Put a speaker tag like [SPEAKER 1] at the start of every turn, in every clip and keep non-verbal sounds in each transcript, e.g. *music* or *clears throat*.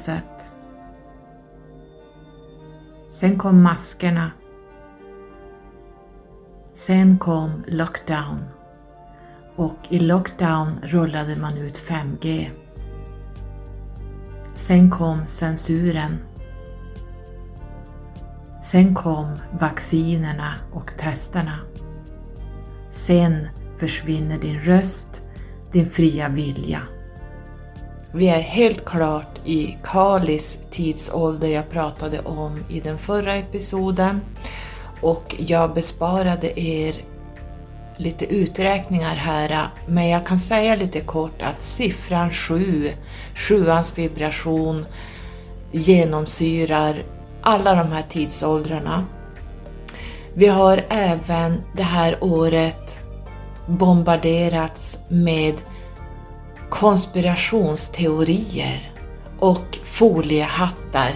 [SPEAKER 1] ljuset. Sen kom maskerna. Sen kom lockdown och i lockdown rullade man ut 5G. Sen kom censuren. Sen kom vaccinerna och testerna. Sen försvinner din röst, din fria vilja. Vi är helt klart i Kalis tidsålder. Jag pratade om i den förra episoden. Och jag besparade er lite uträkningar här, men jag kan säga lite kort att siffran 7, sjuans vibration, genomsyrar alla de här tidsåldrarna. Vi har även det här året bombarderats med konspirationsteorier och foliehattar.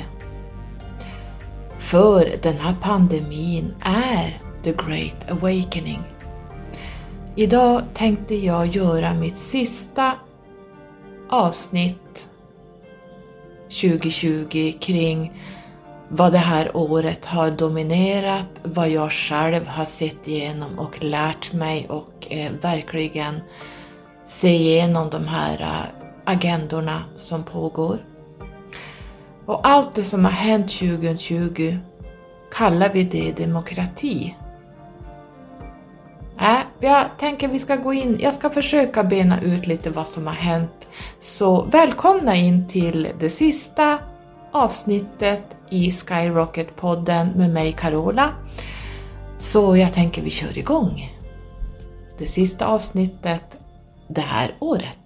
[SPEAKER 1] För den här pandemin är the great awakening. Idag tänkte jag göra mitt sista avsnitt 2020 kring vad det här året har dominerat, vad jag själv har sett igenom och lärt mig och eh, verkligen se igenom de här äh, agendorna som pågår. Och allt det som har hänt 2020 kallar vi det demokrati. Äh, jag tänker vi ska gå in, jag ska försöka bena ut lite vad som har hänt. Så välkomna in till det sista avsnittet i Skyrocket-podden med mig Carola. Så jag tänker vi kör igång. Det sista avsnittet det här året.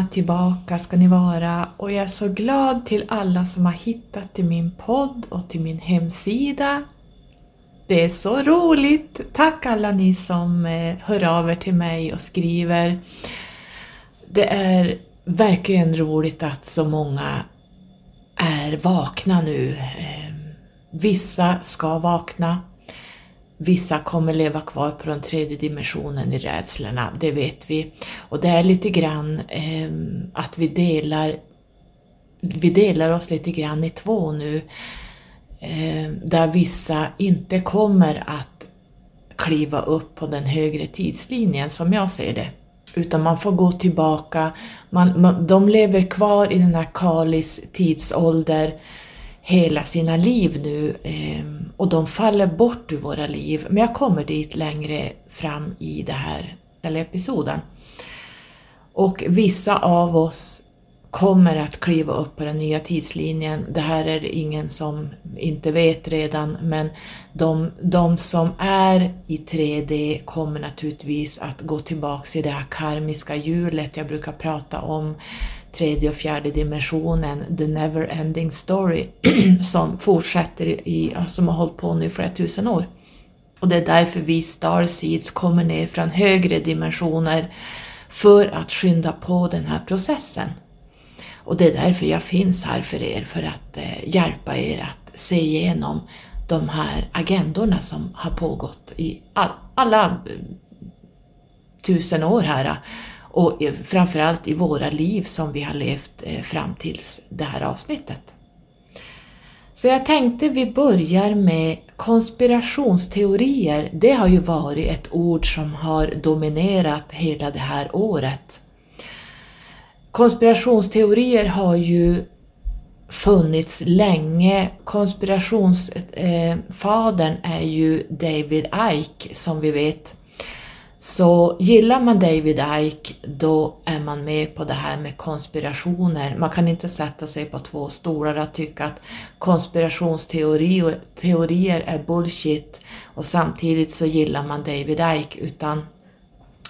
[SPEAKER 1] Välkomna tillbaka ska ni vara och jag är så glad till alla som har hittat till min podd och till min hemsida. Det är så roligt! Tack alla ni som eh, hör av er till mig och skriver. Det är verkligen roligt att så många är vakna nu. Eh, vissa ska vakna Vissa kommer leva kvar på den tredje dimensionen i rädslorna, det vet vi. Och det är lite grann eh, att vi delar, vi delar oss lite grann i två nu. Eh, där vissa inte kommer att kliva upp på den högre tidslinjen som jag ser det. Utan man får gå tillbaka, man, man, de lever kvar i den här Kalis tidsålder hela sina liv nu eh, och de faller bort ur våra liv. Men jag kommer dit längre fram i det här, eller episoden. Och vissa av oss kommer att kliva upp på den nya tidslinjen. Det här är ingen som inte vet redan, men de, de som är i 3D kommer naturligtvis att gå tillbaks i det här karmiska hjulet jag brukar prata om tredje och fjärde dimensionen, the never ending story, *clears throat* som fortsätter i, som har hållit på nu i flera tusen år. Och det är därför vi starseeds kommer ner från högre dimensioner för att skynda på den här processen. Och det är därför jag finns här för er, för att eh, hjälpa er att se igenom de här agendorna som har pågått i all, alla eh, tusen år här och eh, framförallt i våra liv som vi har levt eh, fram tills det här avsnittet. Så jag tänkte vi börjar med konspirationsteorier. Det har ju varit ett ord som har dominerat hela det här året. Konspirationsteorier har ju funnits länge. Konspirationsfadern eh, är ju David Icke som vi vet så gillar man David Ike, då är man med på det här med konspirationer. Man kan inte sätta sig på två stolar och tycka att konspirationsteorier är bullshit och samtidigt så gillar man David Ike utan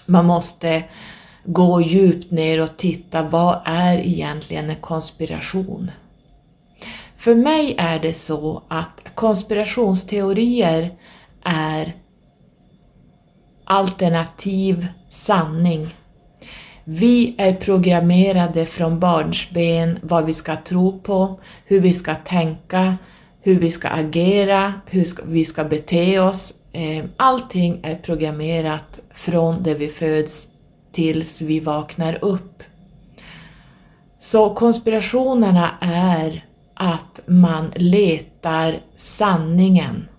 [SPEAKER 1] man måste gå djupt ner och titta vad är egentligen en konspiration? För mig är det så att konspirationsteorier är alternativ sanning. Vi är programmerade från barnsben vad vi ska tro på, hur vi ska tänka, hur vi ska agera, hur vi ska bete oss. Ehm, allting är programmerat från det vi föds tills vi vaknar upp. Så konspirationerna är att man letar sanningen.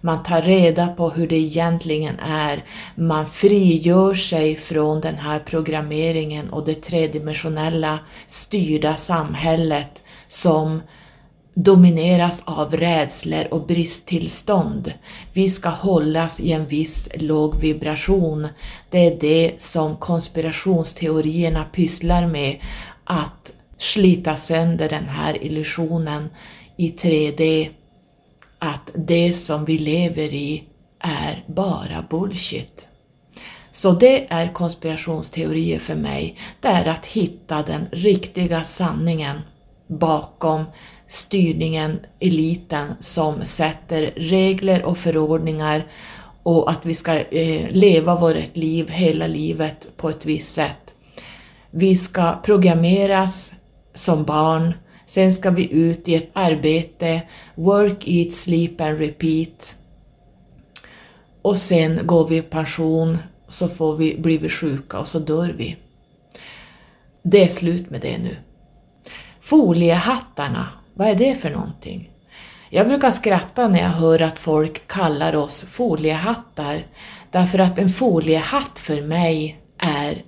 [SPEAKER 1] Man tar reda på hur det egentligen är. Man frigör sig från den här programmeringen och det tredimensionella styrda samhället som domineras av rädslor och bristtillstånd. Vi ska hållas i en viss låg vibration. Det är det som konspirationsteorierna pysslar med, att slita sönder den här illusionen i 3D att det som vi lever i är bara bullshit. Så det är konspirationsteorier för mig. Det är att hitta den riktiga sanningen bakom styrningen, eliten som sätter regler och förordningar och att vi ska eh, leva vårt liv hela livet på ett visst sätt. Vi ska programmeras som barn Sen ska vi ut i ett arbete, work, eat, sleep and repeat. Och sen går vi i pension, så får vi, blir vi sjuka och så dör vi. Det är slut med det nu. Foliehattarna, vad är det för någonting? Jag brukar skratta när jag hör att folk kallar oss foliehattar, därför att en foliehatt för mig är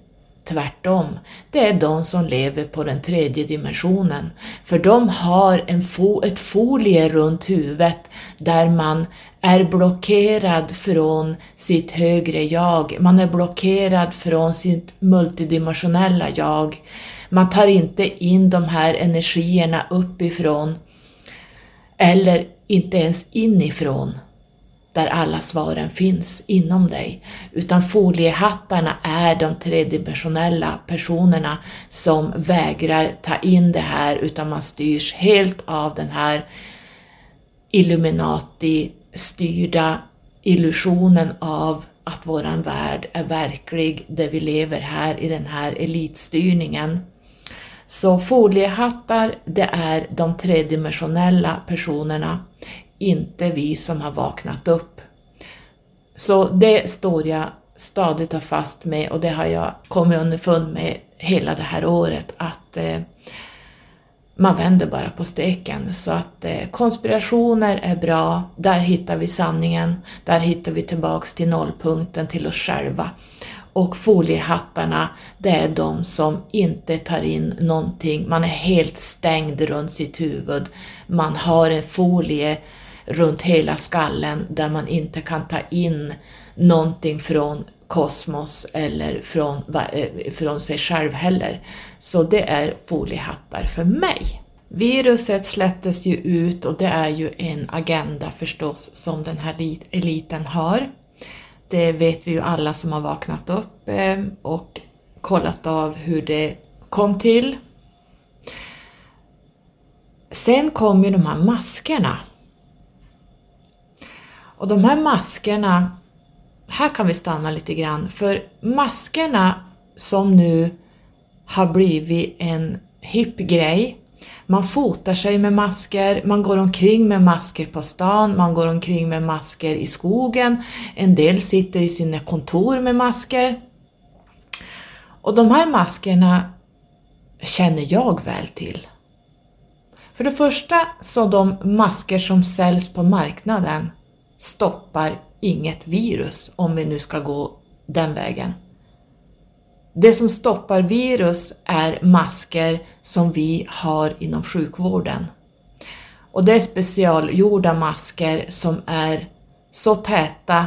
[SPEAKER 1] Tvärtom, det är de som lever på den tredje dimensionen, för de har en fo ett folie runt huvudet där man är blockerad från sitt högre jag, man är blockerad från sitt multidimensionella jag. Man tar inte in de här energierna uppifrån eller inte ens inifrån där alla svaren finns inom dig, utan foliehattarna är de tredimensionella personerna som vägrar ta in det här utan man styrs helt av den här Illuminati-styrda illusionen av att våran värld är verklig, där vi lever här i den här elitstyrningen. Så foliehattar, det är de tredimensionella personerna inte vi som har vaknat upp. Så det står jag stadigt och fast med och det har jag kommit underfund med hela det här året att eh, man vänder bara på steken. Så att eh, konspirationer är bra, där hittar vi sanningen, där hittar vi tillbaks till nollpunkten, till oss själva. Och foliehattarna, det är de som inte tar in någonting, man är helt stängd runt sitt huvud, man har en folie runt hela skallen där man inte kan ta in någonting från kosmos eller från, eh, från sig själv heller. Så det är foliehattar för mig. Viruset släpptes ju ut och det är ju en agenda förstås som den här eliten har. Det vet vi ju alla som har vaknat upp eh, och kollat av hur det kom till. Sen kom ju de här maskerna och de här maskerna, här kan vi stanna lite grann, för maskerna som nu har blivit en hipp grej, man fotar sig med masker, man går omkring med masker på stan, man går omkring med masker i skogen, en del sitter i sina kontor med masker. Och de här maskerna känner jag väl till. För det första så de masker som säljs på marknaden stoppar inget virus om vi nu ska gå den vägen. Det som stoppar virus är masker som vi har inom sjukvården. Och det är specialgjorda masker som är så täta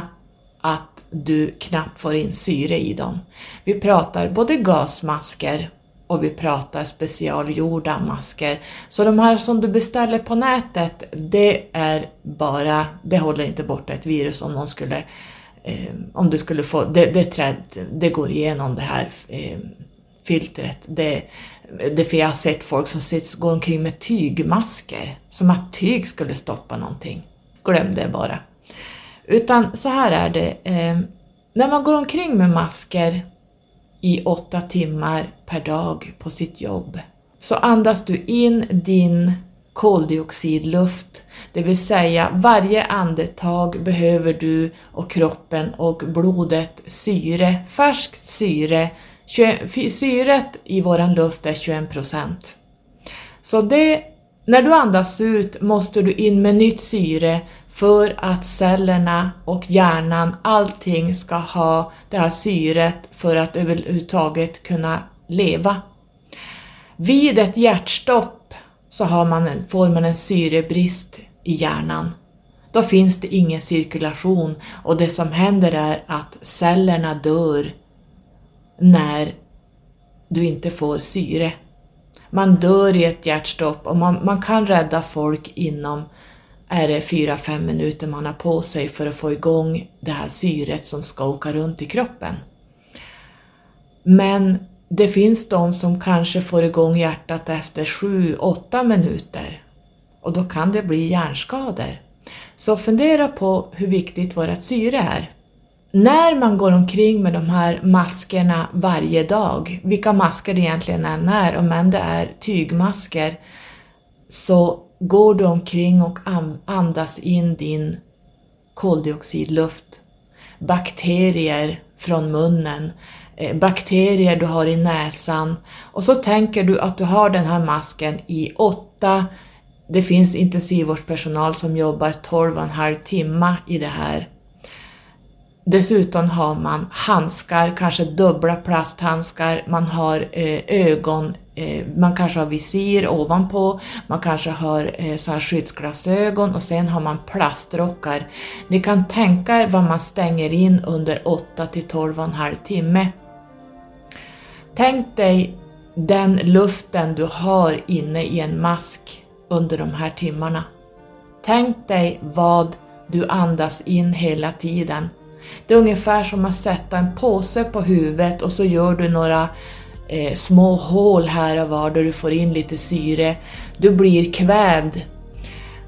[SPEAKER 1] att du knappt får in syre i dem. Vi pratar både gasmasker och vi pratar specialgjorda masker. Så de här som du beställer på nätet, det är bara, det håller inte borta ett virus om någon skulle, eh, om du skulle få, det, det, träd, det går igenom det här eh, filtret. Det, det för jag har sett folk som sits, går omkring med tygmasker, som att tyg skulle stoppa någonting. Glöm det bara. Utan så här är det, eh, när man går omkring med masker i åtta timmar per dag på sitt jobb så andas du in din koldioxidluft, det vill säga varje andetag behöver du och kroppen och blodet syre, färskt syre. Syret i våran luft är 21 procent. Så det, när du andas ut måste du in med nytt syre för att cellerna och hjärnan, allting ska ha det här syret för att överhuvudtaget kunna leva. Vid ett hjärtstopp så har man får man en syrebrist i hjärnan. Då finns det ingen cirkulation och det som händer är att cellerna dör när du inte får syre. Man dör i ett hjärtstopp och man, man kan rädda folk inom är det 4-5 minuter man har på sig för att få igång det här syret som ska åka runt i kroppen. Men det finns de som kanske får igång hjärtat efter 7-8 minuter och då kan det bli hjärnskador. Så fundera på hur viktigt vårt syre är. När man går omkring med de här maskerna varje dag, vilka masker det egentligen än är, om än det är tygmasker, så går du omkring och andas in din koldioxidluft, bakterier från munnen, eh, bakterier du har i näsan och så tänker du att du har den här masken i åtta, det finns intensivvårdspersonal som jobbar 12,5 timmar i det här. Dessutom har man handskar, kanske dubbla plasthandskar, man har eh, ögon Eh, man kanske har visir ovanpå, man kanske har eh, så här skyddsglasögon och sen har man plastrockar. Ni kan tänka er vad man stänger in under 8 till 12,5 timme. Tänk dig den luften du har inne i en mask under de här timmarna. Tänk dig vad du andas in hela tiden. Det är ungefär som att sätta en påse på huvudet och så gör du några eh, små hål här och var där du får in lite syre. Du blir kvävd.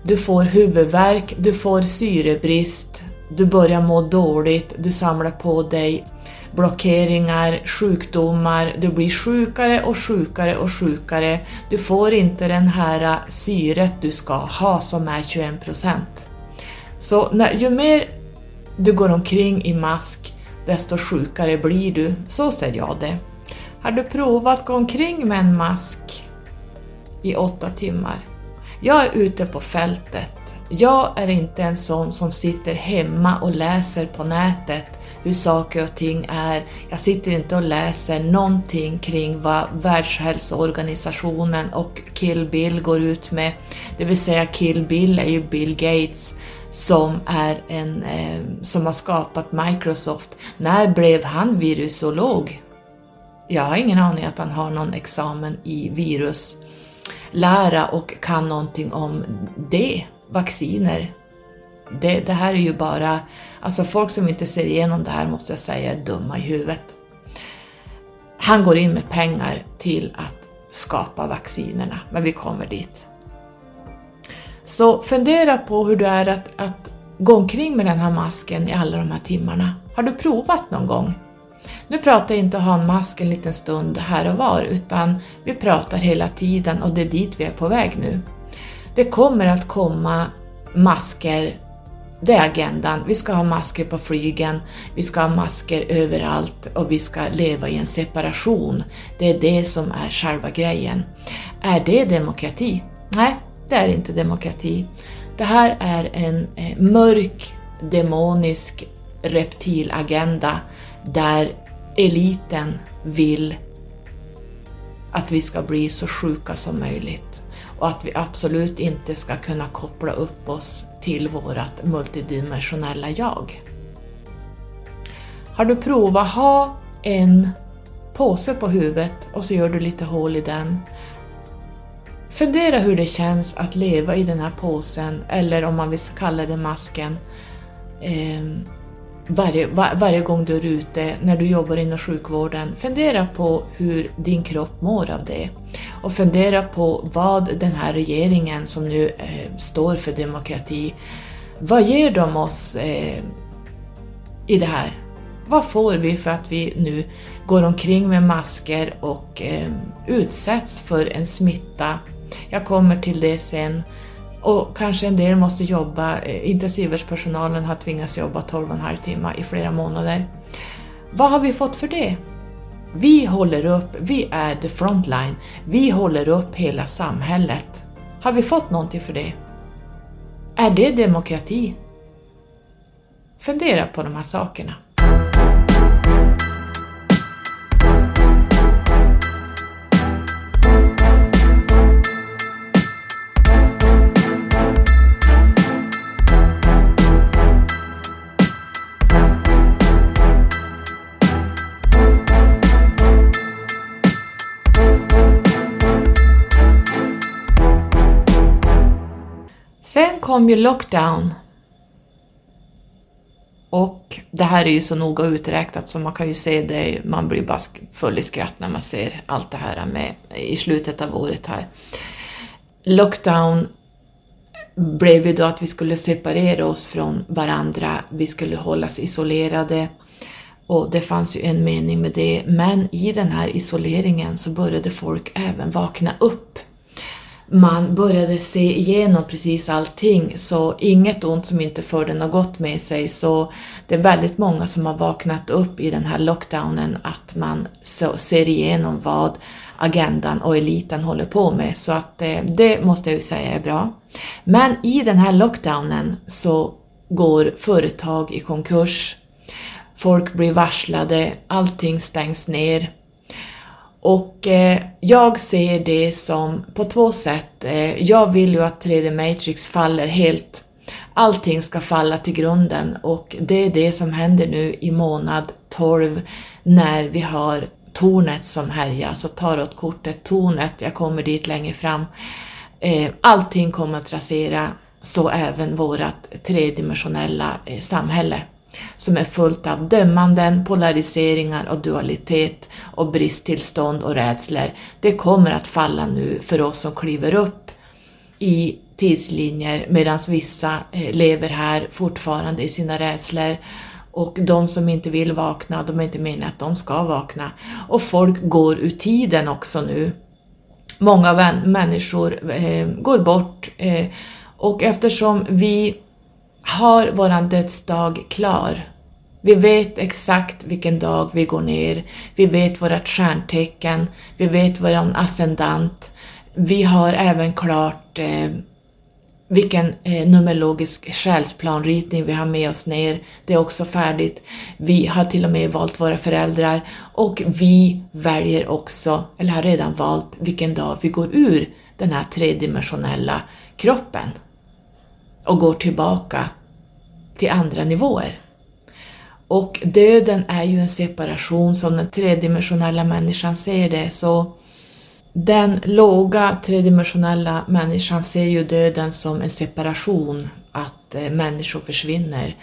[SPEAKER 1] Du får huvudvärk, du får syrebrist, du börjar må dåligt, du samlar på dig blockeringar, sjukdomar, du blir sjukare och sjukare och sjukare. Du får inte den här syret du ska ha som är 21%. Så när, ju mer du går omkring i mask, desto sjukare blir du. Så ser jag det. Har du provat att gå omkring med en mask i åtta timmar? Jag är ute på fältet. Jag är inte en sån som sitter hemma och läser på nätet hur saker och ting är. Jag sitter inte och läser någonting kring vad Världshälsoorganisationen och Kill Bill går ut med. Det vill säga Kill Bill är ju Bill Gates som, är en, eh, som har skapat Microsoft. När blev han virusolog? Jag har ingen aning att han har någon examen i viruslära och kan någonting om det, vacciner. Det, det här är ju bara, alltså folk som inte ser igenom det här måste jag säga är dumma i huvudet. Han går in med pengar till att skapa vaccinerna, men vi kommer dit. Så fundera på hur det är att, att gå omkring med den här masken i alla de här timmarna. Har du provat någon gång? Nu pratar jag inte om att ha en mask en liten stund här och var, utan vi pratar hela tiden och det är dit vi är på väg nu. Det kommer att komma masker, det är agendan. Vi ska ha masker på flygen, vi ska ha masker överallt och vi ska leva i en separation. Det är det som är själva grejen. Är det demokrati? Nej, det är inte demokrati. Det här är en eh, mörk, demonisk reptilagenda där eliten vill att vi ska bli så sjuka som möjligt och att vi absolut inte ska kunna koppla upp oss till vårt multidimensionella jag. Har du provat ha en påse på huvudet och så gör du lite hål i den. Fundera hur det känns att leva i den här påsen, eller om man vill kalla det masken, eh, varje, var, varje gång du är ute, när du jobbar inom sjukvården. Fundera på hur din kropp mår av det. Och fundera på vad den här regeringen som nu eh, står för demokrati, vad ger de oss eh, i det här? Vad får vi för att vi nu går omkring med masker och eh, utsätts för en smitta? Jag kommer till det sen. Och kanske en del måste jobba, eh, intensivvårdspersonalen har tvingats jobba 12,5 timmar i flera månader. Vad har vi fått för det? Vi håller upp, vi är the frontline, vi håller upp hela samhället. Har vi fått någonting för det? Är det demokrati? Fundera på de här sakerna. Kom ju lockdown. Och det här är ju så noga uträknat så man kan ju se det, man blir bara full i skratt när man ser allt det här med i slutet av året här. Lockdown blev ju då att vi skulle separera oss från varandra, vi skulle hållas isolerade och det fanns ju en mening med det, men i den här isoleringen så började folk även vakna upp man började se igenom precis allting, så inget ont som inte förde något gott med sig. Så det är väldigt många som har vaknat upp i den här lockdownen att man ser igenom vad agendan och eliten håller på med. Så att eh, det måste jag ju säga är bra. Men i den här lockdownen så går företag i konkurs, folk blir varslade, allting stängs ner. Och eh, jag ser det som på två sätt. Eh, jag vill ju att 3D Matrix faller helt. Allting ska falla till grunden och det är det som händer nu i månad 12 när vi har tornet som härjar, så tarotkortet, tornet, jag kommer dit längre fram. Eh, allting kommer att rasera, så även vårt tredimensionella eh, samhälle som är fullt av dömanden, polariseringar och dualitet och bristtillstånd och rädslor. Det kommer att falla nu för oss som kliver upp i tidslinjer medan vissa eh, lever här fortfarande i sina rädslor och de som inte vill vakna, de är inte meningen att de ska vakna. Och folk går ur tiden också nu. Många människor eh, går bort eh, och eftersom vi har våran dödsdag klar. Vi vet exakt vilken dag vi går ner, vi vet vårat stjärntecken, vi vet våran ascendant. Vi har även klart eh, vilken eh, numerologisk själsplanritning vi har med oss ner. Det är också färdigt. Vi har till och med valt våra föräldrar och vi väljer också, eller har redan valt, vilken dag vi går ur den här tredimensionella kroppen och går tillbaka till andra nivåer. Och döden är ju en separation som den tredimensionella människan ser det, så den låga tredimensionella människan ser ju döden som en separation, att eh, människor försvinner.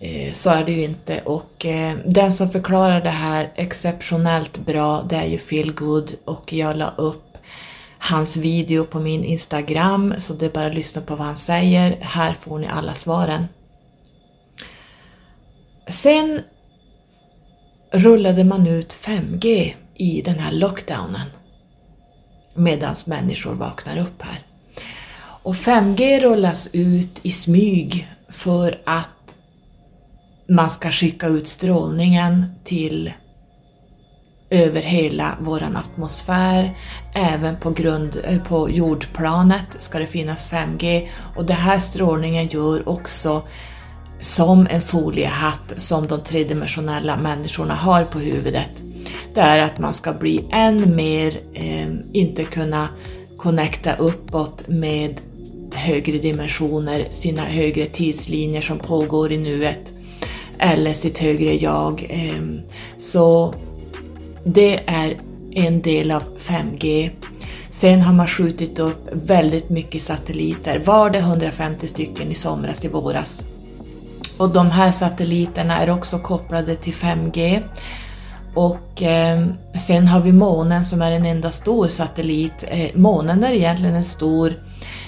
[SPEAKER 1] Eh, så är det ju inte och eh, den som förklarar det här exceptionellt bra det är ju Phil Good och jag la upp hans video på min Instagram så det är bara att lyssna på vad han säger. Här får ni alla svaren. Sen rullade man ut 5G i den här lockdownen medan människor vaknar upp här. Och 5G rullas ut i smyg för att man ska skicka ut strålningen till över hela våran atmosfär. Även på, grund, eh, på jordplanet ska det finnas 5G och den här strålningen gör också som en foliehatt som de tredimensionella människorna har på huvudet. Det är att man ska bli än mer, eh, inte kunna connecta uppåt med högre dimensioner, sina högre tidslinjer som pågår i nuet. eller sitt högre jag. Eh, så det är en del av 5G. Sen har man skjutit upp väldigt mycket satelliter, var det 150 stycken i somras, i våras. Och de här satelliterna är också kopplade till 5G. Och eh, sen har vi månen som är en enda stor satellit. Eh, månen är egentligen en stor,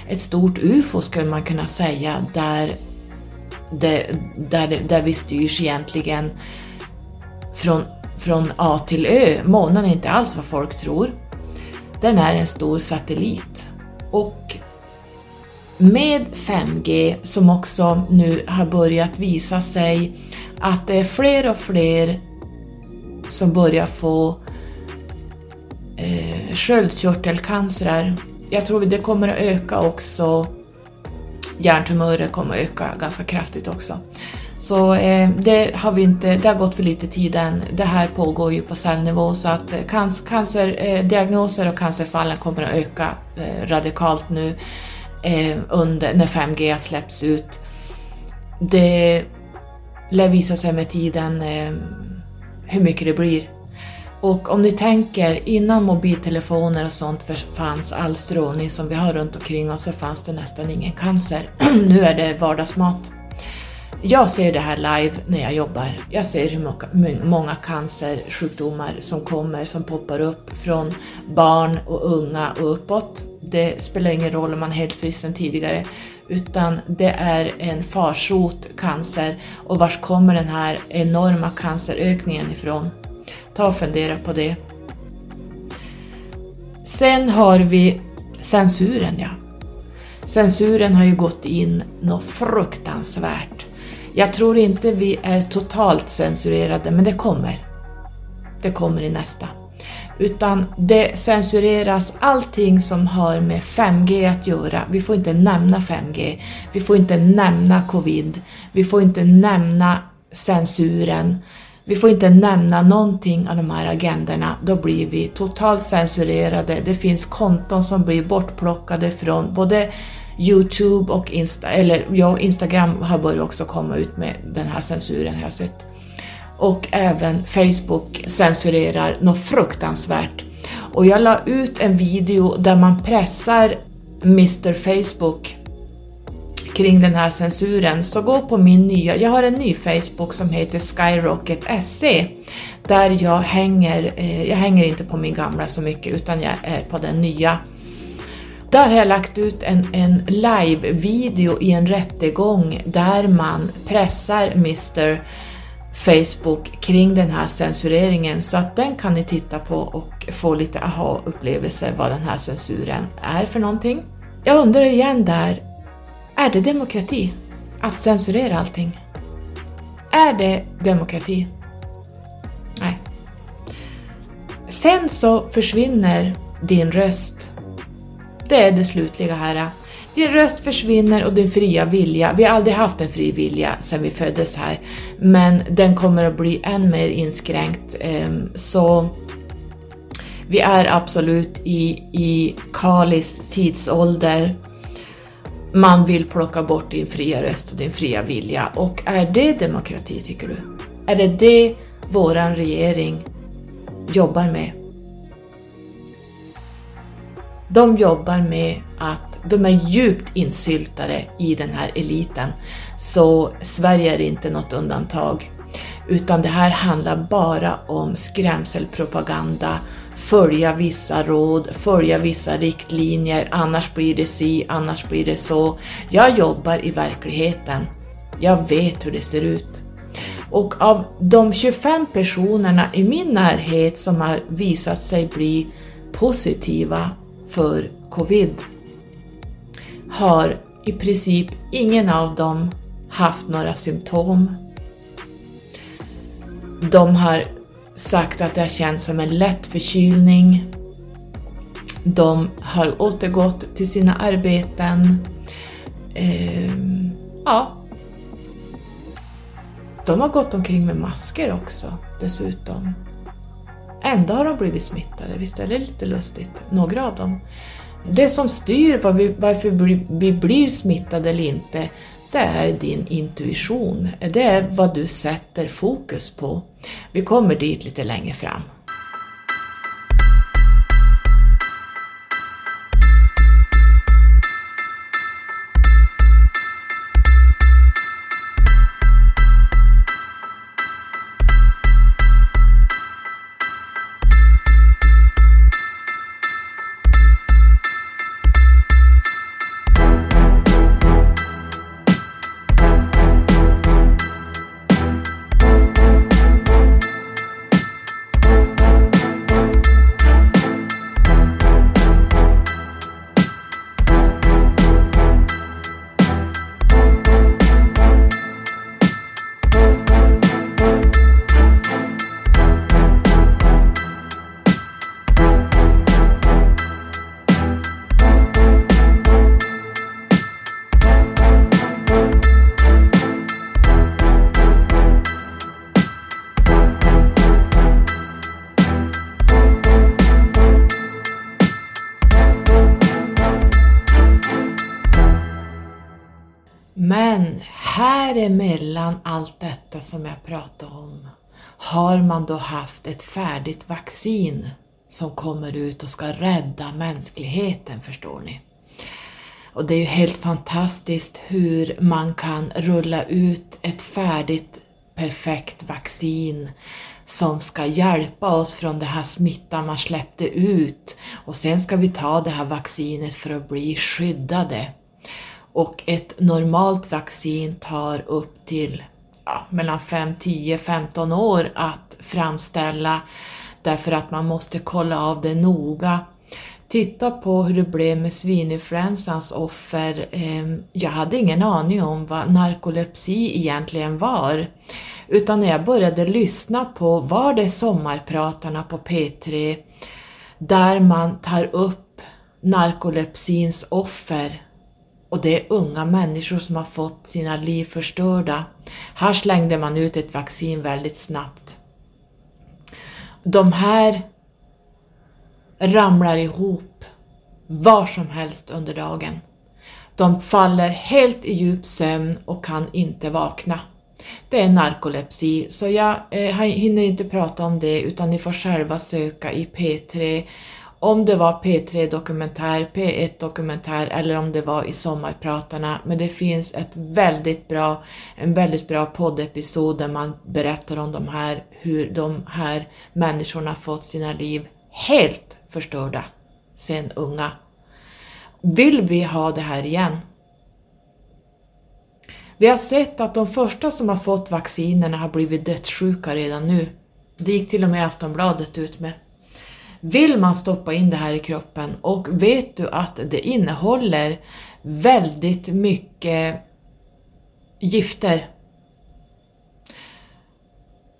[SPEAKER 1] ett stort UFO skulle man kunna säga, där, det, där, där vi styrs egentligen från, från A till Ö. Månen är inte alls vad folk tror. Den är en stor satellit. Och med 5G som också nu har börjat visa sig att det är fler och fler som börjar få eh, sköldkörtelcancer. Jag tror det kommer att öka också. Hjärntumörer kommer att öka ganska kraftigt också. Så eh, det har vi inte, det har gått för lite tid än. Det här pågår ju på cellnivå så att eh, cancer, cancerdiagnoser eh, och cancerfallen kommer att öka eh, radikalt nu eh, under, när 5G har släppts ut. Det lär visa sig med tiden eh, hur mycket det blir. Och om ni tänker, innan mobiltelefoner och sånt fanns all strålning som vi har runt omkring oss så fanns det nästan ingen cancer. *clears throat* nu är det vardagsmat. Jag ser det här live när jag jobbar. Jag ser hur många, cancersjukdomar som kommer, som poppar upp från barn och unga och uppåt. Det spelar ingen roll om man är helt frisk sedan tidigare, utan det är en farsot cancer och vars kommer den här enorma cancerökningen ifrån? Ta och fundera på det. Sen har vi censuren ja. Censuren har ju gått in något fruktansvärt. Jag tror inte vi är totalt censurerade, men det kommer. Det kommer i nästa. Utan det censureras allting som har med 5G att göra. Vi får inte nämna 5G, vi får inte nämna covid, vi får inte nämna censuren, vi får inte nämna någonting av de här agendorna. Då blir vi totalt censurerade. Det finns konton som blir bortplockade från både Youtube och Insta, eller ja, Instagram har börjat också komma ut med den här censuren har jag sett. Och även Facebook censurerar något fruktansvärt. Och jag la ut en video där man pressar Mr Facebook kring den här censuren, så gå på min nya, jag har en ny Facebook som heter Skyrocket SE. där jag hänger, eh, jag hänger inte på min gamla så mycket utan jag är på den nya där har jag lagt ut en, en live-video i en rättegång där man pressar Mr Facebook kring den här censureringen så att den kan ni titta på och få lite aha-upplevelser vad den här censuren är för någonting. Jag undrar igen där, är det demokrati att censurera allting? Är det demokrati? Nej. Sen så försvinner din röst det är det slutliga här. Din röst försvinner och din fria vilja, vi har aldrig haft en fri vilja sedan vi föddes här, men den kommer att bli än mer inskränkt. Ehm, så vi är absolut i, i Kalis tidsålder. Man vill plocka bort din fria röst och din fria vilja. Och är det demokrati tycker du? Är det det våran regering jobbar med? De jobbar med att de är djupt insyltade i den här eliten. Så Sverige är inte något undantag. Utan det här handlar bara om skrämselpropaganda, följa vissa råd, följa vissa riktlinjer, annars blir det si, annars blir det så. Jag jobbar i verkligheten. Jag vet hur det ser ut. Och av de 25 personerna i min närhet som har visat sig bli positiva för covid har i princip ingen av dem haft några symptom. De har sagt att det har känts som en lätt förkylning. De har återgått till sina arbeten. Ehm, ja. De har gått omkring med masker också dessutom. Ändå har de blivit smittade, visst är det lite lustigt? Några av dem. Det som styr var vi, varför vi blir smittade eller inte, det är din intuition. Det är vad du sätter fokus på. Vi kommer dit lite längre fram. Allt detta som jag pratade om har man då haft ett färdigt vaccin som kommer ut och ska rädda mänskligheten, förstår ni. Och det är ju helt fantastiskt hur man kan rulla ut ett färdigt perfekt vaccin som ska hjälpa oss från den här smittan man släppte ut och sen ska vi ta det här vaccinet för att bli skyddade. Och ett normalt vaccin tar upp till ja, mellan 5, 10, 15 år att framställa därför att man måste kolla av det noga. Titta på hur det blev med svininfluensans offer. Ehm, jag hade ingen aning om vad narkolepsi egentligen var. Utan när jag började lyssna på var det sommarpratarna på P3 där man tar upp narkolepsins offer och det är unga människor som har fått sina liv förstörda. Här slängde man ut ett vaccin väldigt snabbt. De här ramlar ihop var som helst under dagen. De faller helt i djup sömn och kan inte vakna. Det är narkolepsi, så jag eh, hinner inte prata om det utan ni får själva söka i P3 om det var P3 Dokumentär, P1 Dokumentär eller om det var i Sommarpratarna. Men det finns ett väldigt bra, en väldigt bra poddepisod där man berättar om de här, hur de här människorna fått sina liv helt förstörda sen unga. Vill vi ha det här igen? Vi har sett att de första som har fått vaccinerna har blivit dödssjuka redan nu. Det gick till och med Aftonbladet ut med. Vill man stoppa in det här i kroppen? Och vet du att det innehåller väldigt mycket gifter?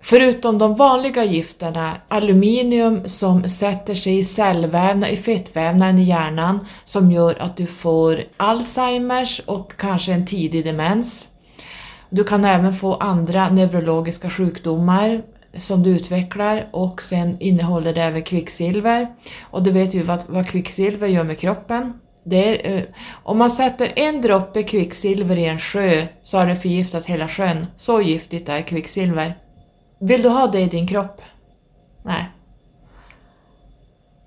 [SPEAKER 1] Förutom de vanliga gifterna, aluminium som sätter sig i cellvävnad, i fettvävnaden i hjärnan som gör att du får Alzheimers och kanske en tidig demens. Du kan även få andra neurologiska sjukdomar som du utvecklar och sen innehåller det även kvicksilver. Och du vet ju vad, vad kvicksilver gör med kroppen. Det är, eh, om man sätter en droppe kvicksilver i en sjö så har det förgiftat hela sjön. Så giftigt är kvicksilver. Vill du ha det i din kropp? Nej.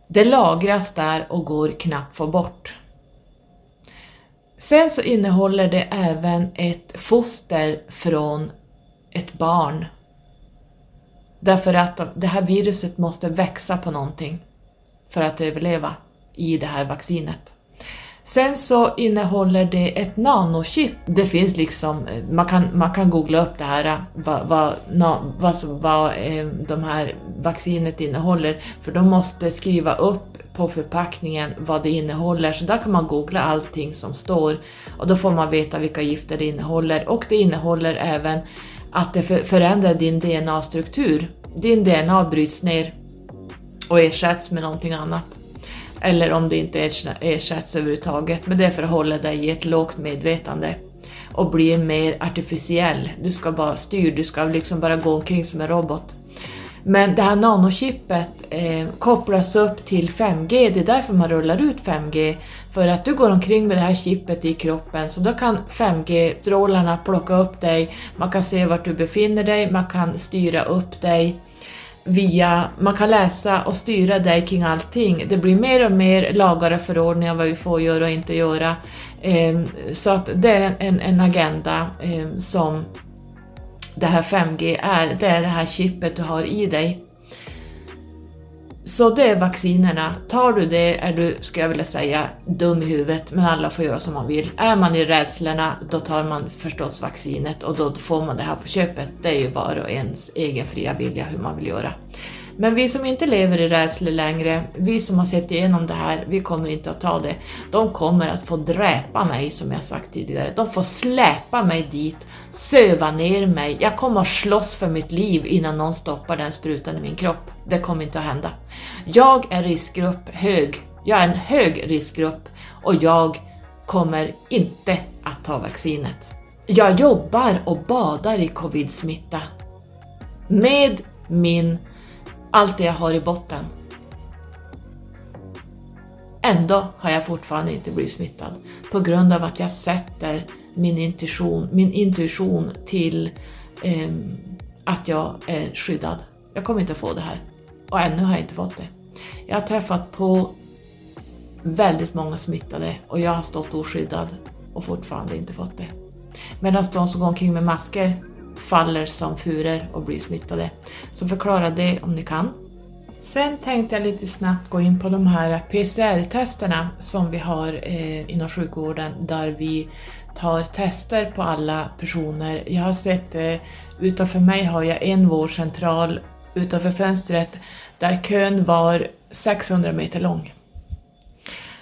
[SPEAKER 1] Det lagras där och går knappt att få bort. Sen så innehåller det även ett foster från ett barn Därför att det här viruset måste växa på någonting för att överleva i det här vaccinet. Sen så innehåller det ett nanochip. Det finns liksom, man kan, man kan googla upp det här, vad, vad, vad, vad eh, de här vaccinet innehåller, för de måste skriva upp på förpackningen vad det innehåller, så där kan man googla allting som står och då får man veta vilka gifter det innehåller och det innehåller även att det förändrar din DNA-struktur. Din DNA bryts ner och ersätts med någonting annat. Eller om det inte ersätts överhuvudtaget, men det är för att hålla dig i ett lågt medvetande och bli mer artificiell. Du ska bara styra, du ska liksom bara gå omkring som en robot. Men det här nanochippet eh, kopplas upp till 5G, det är därför man rullar ut 5G. För att du går omkring med det här chippet i kroppen så då kan 5G-strålarna plocka upp dig, man kan se vart du befinner dig, man kan styra upp dig via, man kan läsa och styra dig kring allting. Det blir mer och mer lagar och förordningar vad vi får göra och inte göra. Ehm, så att det är en, en agenda ehm, som det här 5G är, det är det här chippet du har i dig. Så det är vaccinerna. Tar du det är du, ska jag vilja säga, dum i huvudet, men alla får göra som man vill. Är man i rädslorna, då tar man förstås vaccinet och då får man det här på köpet. Det är ju var och ens egen fria vilja hur man vill göra. Men vi som inte lever i rädsla längre, vi som har sett igenom det här, vi kommer inte att ta det. De kommer att få dräpa mig som jag sagt tidigare. De får släpa mig dit, söva ner mig. Jag kommer att slåss för mitt liv innan någon stoppar den sprutan i min kropp. Det kommer inte att hända. Jag är riskgrupp hög. Jag är en hög riskgrupp och jag kommer inte att ta vaccinet. Jag jobbar och badar i covid-smitta med min allt det jag har i botten. Ändå har jag fortfarande inte blivit smittad på grund av att jag sätter min intuition, min intuition till eh, att jag är skyddad. Jag kommer inte få det här och ännu har jag inte fått det. Jag har träffat på väldigt många smittade och jag har stått oskyddad och fortfarande inte fått det. Medan de som går omkring med masker faller som furor och blir smittade. Så förklara det om ni kan. Sen tänkte jag lite snabbt gå in på de här PCR-testerna som vi har eh, inom sjukvården där vi tar tester på alla personer. Jag har sett, eh, utanför mig har jag en vårdcentral utanför fönstret där kön var 600 meter lång.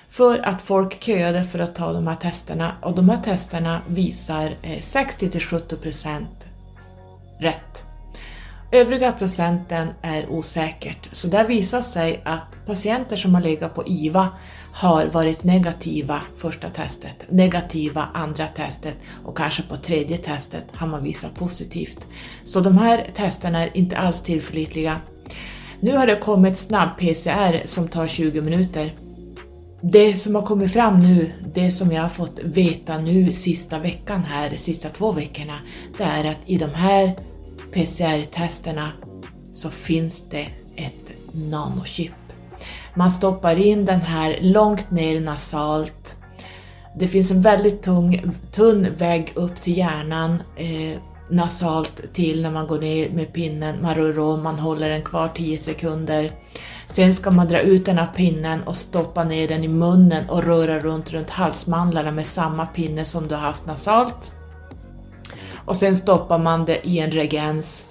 [SPEAKER 1] För att folk köade för att ta de här testerna och de här testerna visar eh, 60 till 70 procent rätt. Övriga procenten är osäkert, så där visar sig att patienter som har legat på IVA har varit negativa första testet, negativa andra testet och kanske på tredje testet har man visat positivt. Så de här testerna är inte alls tillförlitliga. Nu har det kommit snabb-PCR som tar 20 minuter. Det som har kommit fram nu, det som jag har fått veta nu sista veckan här, sista två veckorna, det är att i de här PCR-testerna så finns det ett nanochip. Man stoppar in den här långt ner nasalt. Det finns en väldigt tung, tunn vägg upp till hjärnan eh, nasalt till när man går ner med pinnen, man rör om, man håller den kvar 10 sekunder. Sen ska man dra ut den här pinnen och stoppa ner den i munnen och röra runt runt halsmandlarna med samma pinne som du har haft nasalt och sen stoppar man det i en regens,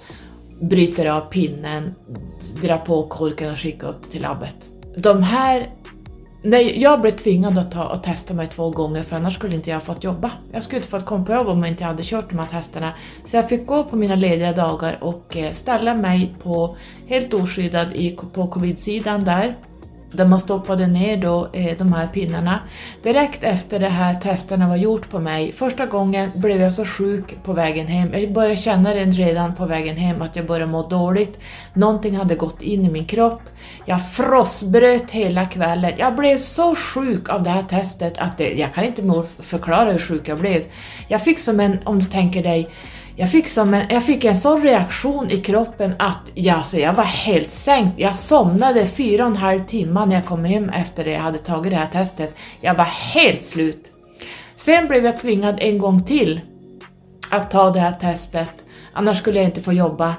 [SPEAKER 1] bryter av pinnen, drar på korken och skickar upp det till labbet. De här Nej, jag blev tvingad att ta och testa mig två gånger för annars skulle inte jag fått jobba. Jag skulle inte fått komma på jobb om jag inte hade kört de här testerna. Så jag fick gå på mina lediga dagar och eh, ställa mig på helt oskyddad på covid-sidan där där man stoppade ner då, eh, de här pinnarna. Direkt efter det här testerna var gjort på mig, första gången blev jag så sjuk på vägen hem. Jag började känna det redan på vägen hem att jag började må dåligt. Någonting hade gått in i min kropp. Jag frossbröt hela kvällen. Jag blev så sjuk av det här testet att det, jag kan inte förklara hur sjuk jag blev. Jag fick som en, om du tänker dig, jag fick, som en, jag fick en sån reaktion i kroppen att jag, alltså, jag var helt sänkt. Jag somnade fyra och en halv timme när jag kom hem efter det jag hade tagit det här testet. Jag var helt slut. Sen blev jag tvingad en gång till att ta det här testet, annars skulle jag inte få jobba.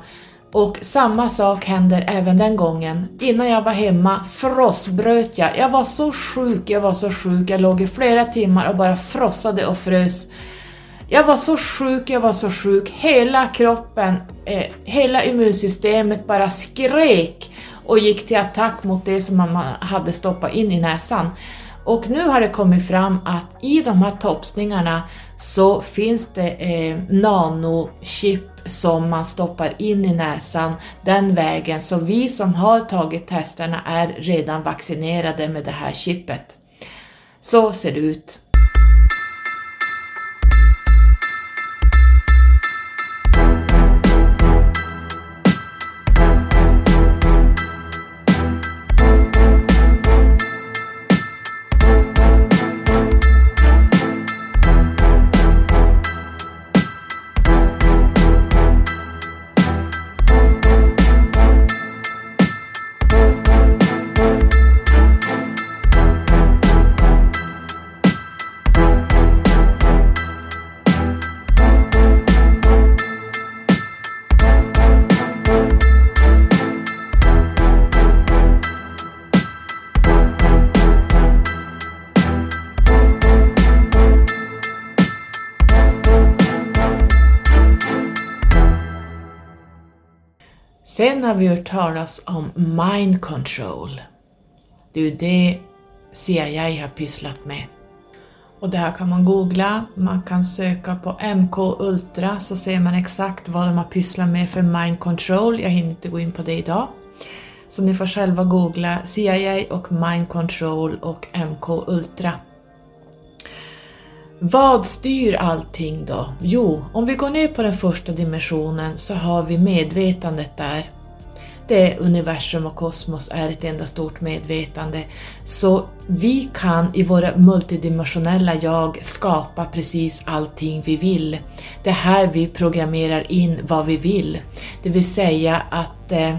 [SPEAKER 1] Och samma sak händer även den gången. Innan jag var hemma frossbröt jag. Jag var så sjuk, jag var så sjuk. Jag låg i flera timmar och bara frossade och frös. Jag var så sjuk, jag var så sjuk. Hela kroppen, eh, hela immunsystemet bara skrek och gick till attack mot det som man hade stoppat in i näsan. Och nu har det kommit fram att i de här topsningarna så finns det eh, nanochip som man stoppar in i näsan den vägen. Så vi som har tagit testerna är redan vaccinerade med det här chippet. Så ser det ut. Sen har vi hört talas om mind control. Det är ju det CIA har pysslat med. Och det här kan man googla, man kan söka på MK Ultra så ser man exakt vad de har pysslat med för mind control. Jag hinner inte gå in på det idag. Så ni får själva googla CIA och mind control och MK Ultra. Vad styr allting då? Jo, om vi går ner på den första dimensionen så har vi medvetandet där. Det är universum och kosmos är ett enda stort medvetande. Så vi kan i våra multidimensionella jag skapa precis allting vi vill. Det är här vi programmerar in vad vi vill. Det vill säga att eh,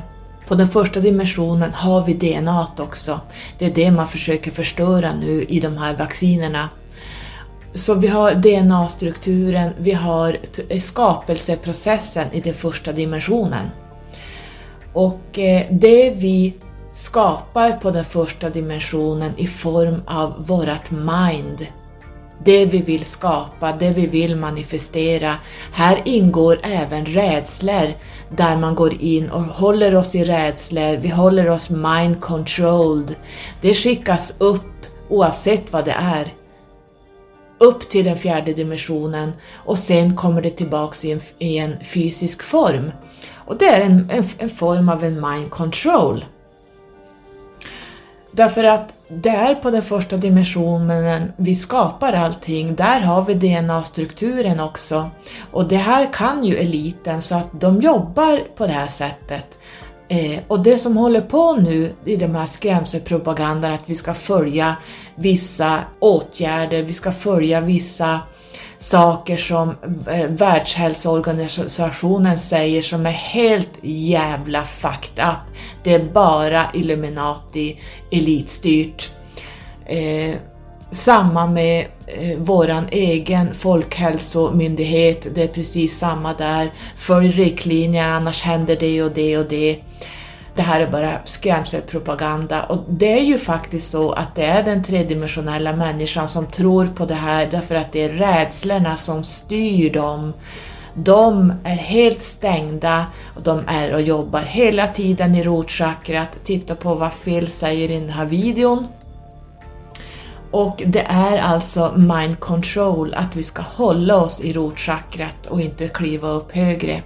[SPEAKER 1] på den första dimensionen har vi DNA också. Det är det man försöker förstöra nu i de här vaccinerna. Så vi har DNA-strukturen, vi har eh, skapelseprocessen i den första dimensionen. Och eh, det vi skapar på den första dimensionen i form av vårat mind, det vi vill skapa, det vi vill manifestera. Här ingår även rädslor där man går in och håller oss i rädslor, vi håller oss mind controlled. Det skickas upp oavsett vad det är upp till den fjärde dimensionen och sen kommer det tillbaks i en, i en fysisk form. Och det är en, en, en, form av en mind control. Därför att där på den första dimensionen vi skapar allting, där har vi DNA-strukturen också. Och det här kan ju eliten så att de jobbar på det här sättet. Eh, och det som håller på nu i de här skrämselpropagandan att vi ska följa vissa åtgärder, vi ska följa vissa saker som eh, Världshälsoorganisationen säger som är helt jävla fucked up. Det är bara Illuminati elitstyrt. Eh, samma med eh, våran egen folkhälsomyndighet, det är precis samma där. Följ riktlinjer annars händer det och det och det. Det här är bara skrämselpropaganda och det är ju faktiskt så att det är den tredimensionella människan som tror på det här därför att det är rädslorna som styr dem. De är helt stängda och de är och jobbar hela tiden i rotchakrat. Titta på vad Phil säger i den här videon. Och det är alltså mind control, att vi ska hålla oss i rotchakrat och inte kliva upp högre.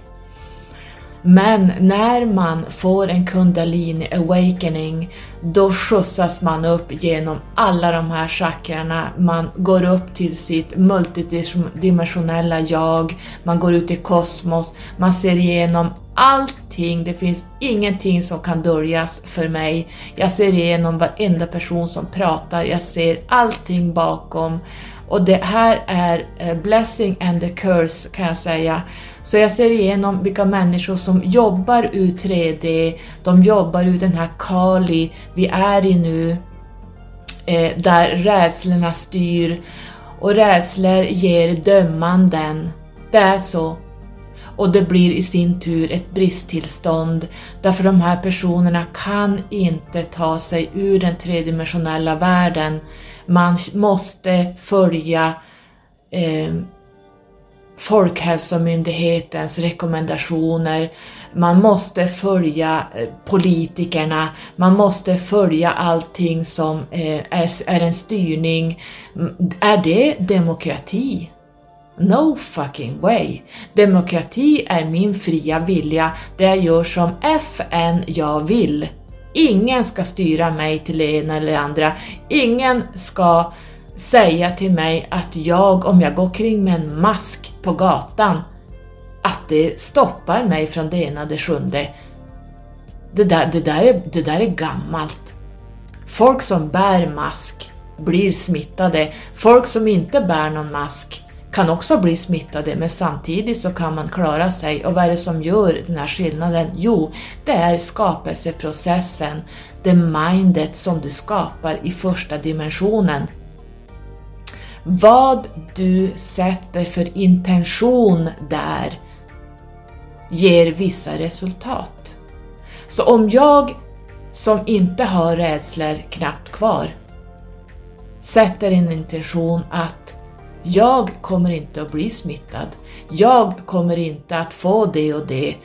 [SPEAKER 1] Men när man får en kundalini awakening, då skjutsas man upp genom alla de här chakrarna. Man går upp till sitt multidimensionella jag, man går ut i kosmos, man ser igenom allting. Det finns ingenting som kan döljas för mig. Jag ser igenom varenda person som pratar, jag ser allting bakom. Och det här är eh, blessing and the curse kan jag säga. Så jag ser igenom vilka människor som jobbar ur 3D, de jobbar ur den här Kali vi är i nu, eh, där rädslorna styr och rädslor ger dömanden. Det är så. Och det blir i sin tur ett bristtillstånd därför de här personerna kan inte ta sig ur den tredimensionella världen. Man måste följa eh, Folkhälsomyndighetens rekommendationer, man måste följa eh, politikerna, man måste följa allting som eh, är en styrning. Mm, är det demokrati? No fucking way! Demokrati är min fria vilja, det jag gör som FN jag vill. Ingen ska styra mig till det ena eller andra. Ingen ska säga till mig att jag, om jag går kring med en mask på gatan, att det stoppar mig från det ena det sjunde. Det där, det där, är, det där är gammalt. Folk som bär mask blir smittade. Folk som inte bär någon mask kan också bli smittade men samtidigt så kan man klara sig. Och vad är det som gör den här skillnaden? Jo, det är skapelseprocessen, det mindet som du skapar i första dimensionen. Vad du sätter för intention där ger vissa resultat. Så om jag som inte har rädslor knappt kvar sätter en intention att jag kommer inte att bli smittad, jag kommer inte att få det och det,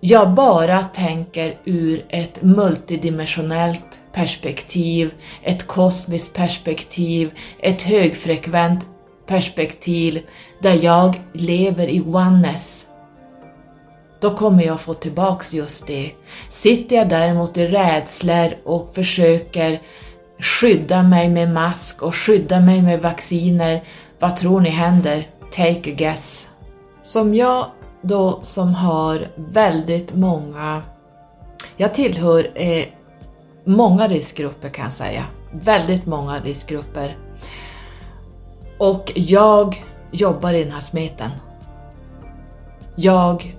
[SPEAKER 1] jag bara tänker ur ett multidimensionellt perspektiv, ett kosmiskt perspektiv, ett högfrekvent perspektiv där jag lever i oneness, då kommer jag få tillbaks just det. Sitter jag däremot i rädslor och försöker skydda mig med mask och skydda mig med vacciner, vad tror ni händer? Take a guess. Som jag då som har väldigt många, jag tillhör eh, många riskgrupper kan jag säga, väldigt många riskgrupper. Och jag jobbar i den här smeten. Jag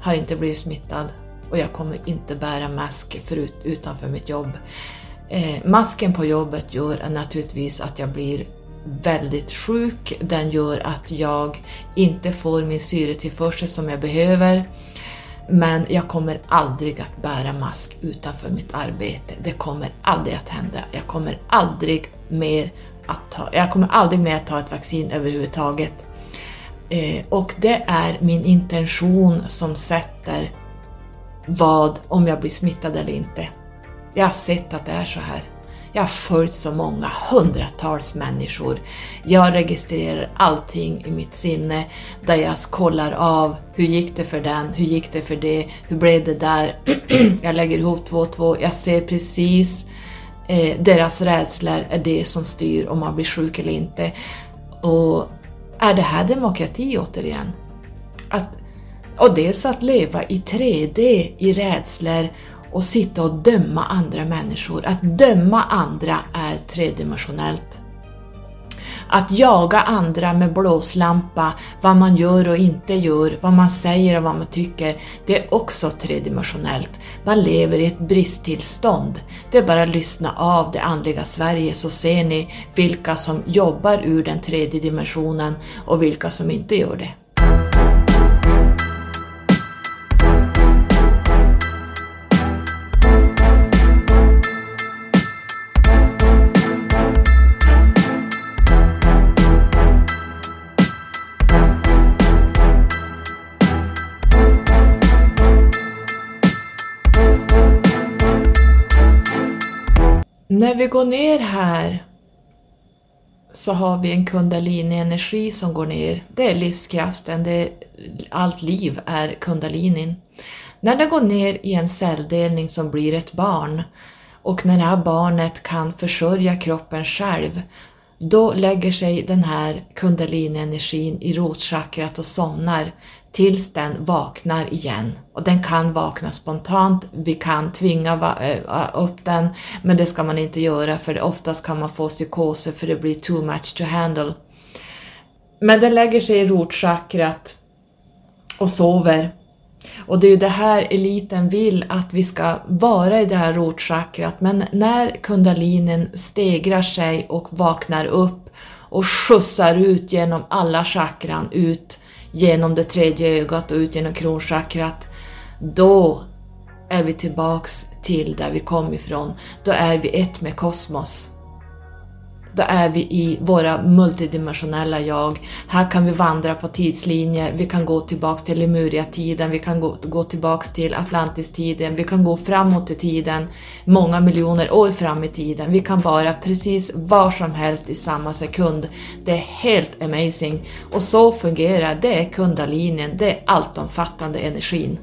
[SPEAKER 1] har inte blivit smittad och jag kommer inte bära mask förut, utanför mitt jobb. Eh, masken på jobbet gör naturligtvis att jag blir väldigt sjuk. Den gör att jag inte får min syretillförsel som jag behöver. Men jag kommer aldrig att bära mask utanför mitt arbete. Det kommer aldrig att hända. Jag kommer aldrig mer att ta, jag kommer aldrig mer att ta ett vaccin överhuvudtaget. Eh, och det är min intention som sätter vad, om jag blir smittad eller inte. Jag har sett att det är så här. Jag har följt så många hundratals människor. Jag registrerar allting i mitt sinne där jag kollar av hur gick det för den, hur gick det för det, hur blev det där? *clears throat* jag lägger ihop två och två, jag ser precis eh, deras rädslor är det som styr om man blir sjuk eller inte. Och är det här demokrati återigen? Att, och dels att leva i 3D i rädslor och sitta och döma andra människor. Att döma andra är tredimensionellt. Att jaga andra med blåslampa, vad man gör och inte gör, vad man säger och vad man tycker, det är också tredimensionellt. Man lever i ett bristtillstånd. Det är bara att lyssna av det andliga Sverige så ser ni vilka som jobbar ur den tredje dimensionen och vilka som inte gör det. När vi går ner här så har vi en kundalini-energi som går ner. Det är livskraften, det är, allt liv är kundalinin. När det går ner i en celldelning som blir ett barn och när det här barnet kan försörja kroppen själv, då lägger sig den här kundalini-energin i rotchakrat och somnar tills den vaknar igen. Och den kan vakna spontant, vi kan tvinga eh, upp den, men det ska man inte göra för oftast kan man få psykoser för det blir too much to handle. Men den lägger sig i rotchakrat och sover. Och det är ju det här eliten vill, att vi ska vara i det här rotchakrat, men när kundalinen stegrar sig och vaknar upp och skjutsar ut genom alla chakran, ut genom det tredje ögat och ut genom kronchakrat, då är vi tillbaks till där vi kom ifrån. Då är vi ett med kosmos. Då är vi i våra multidimensionella jag. Här kan vi vandra på tidslinjer, vi kan gå tillbaks till Lemuria-tiden, vi kan gå, gå tillbaks till Atlantis-tiden, vi kan gå framåt i tiden, många miljoner år fram i tiden. Vi kan vara precis var som helst i samma sekund. Det är helt amazing. Och så fungerar det är kundalinjen, det är alltomfattande energin.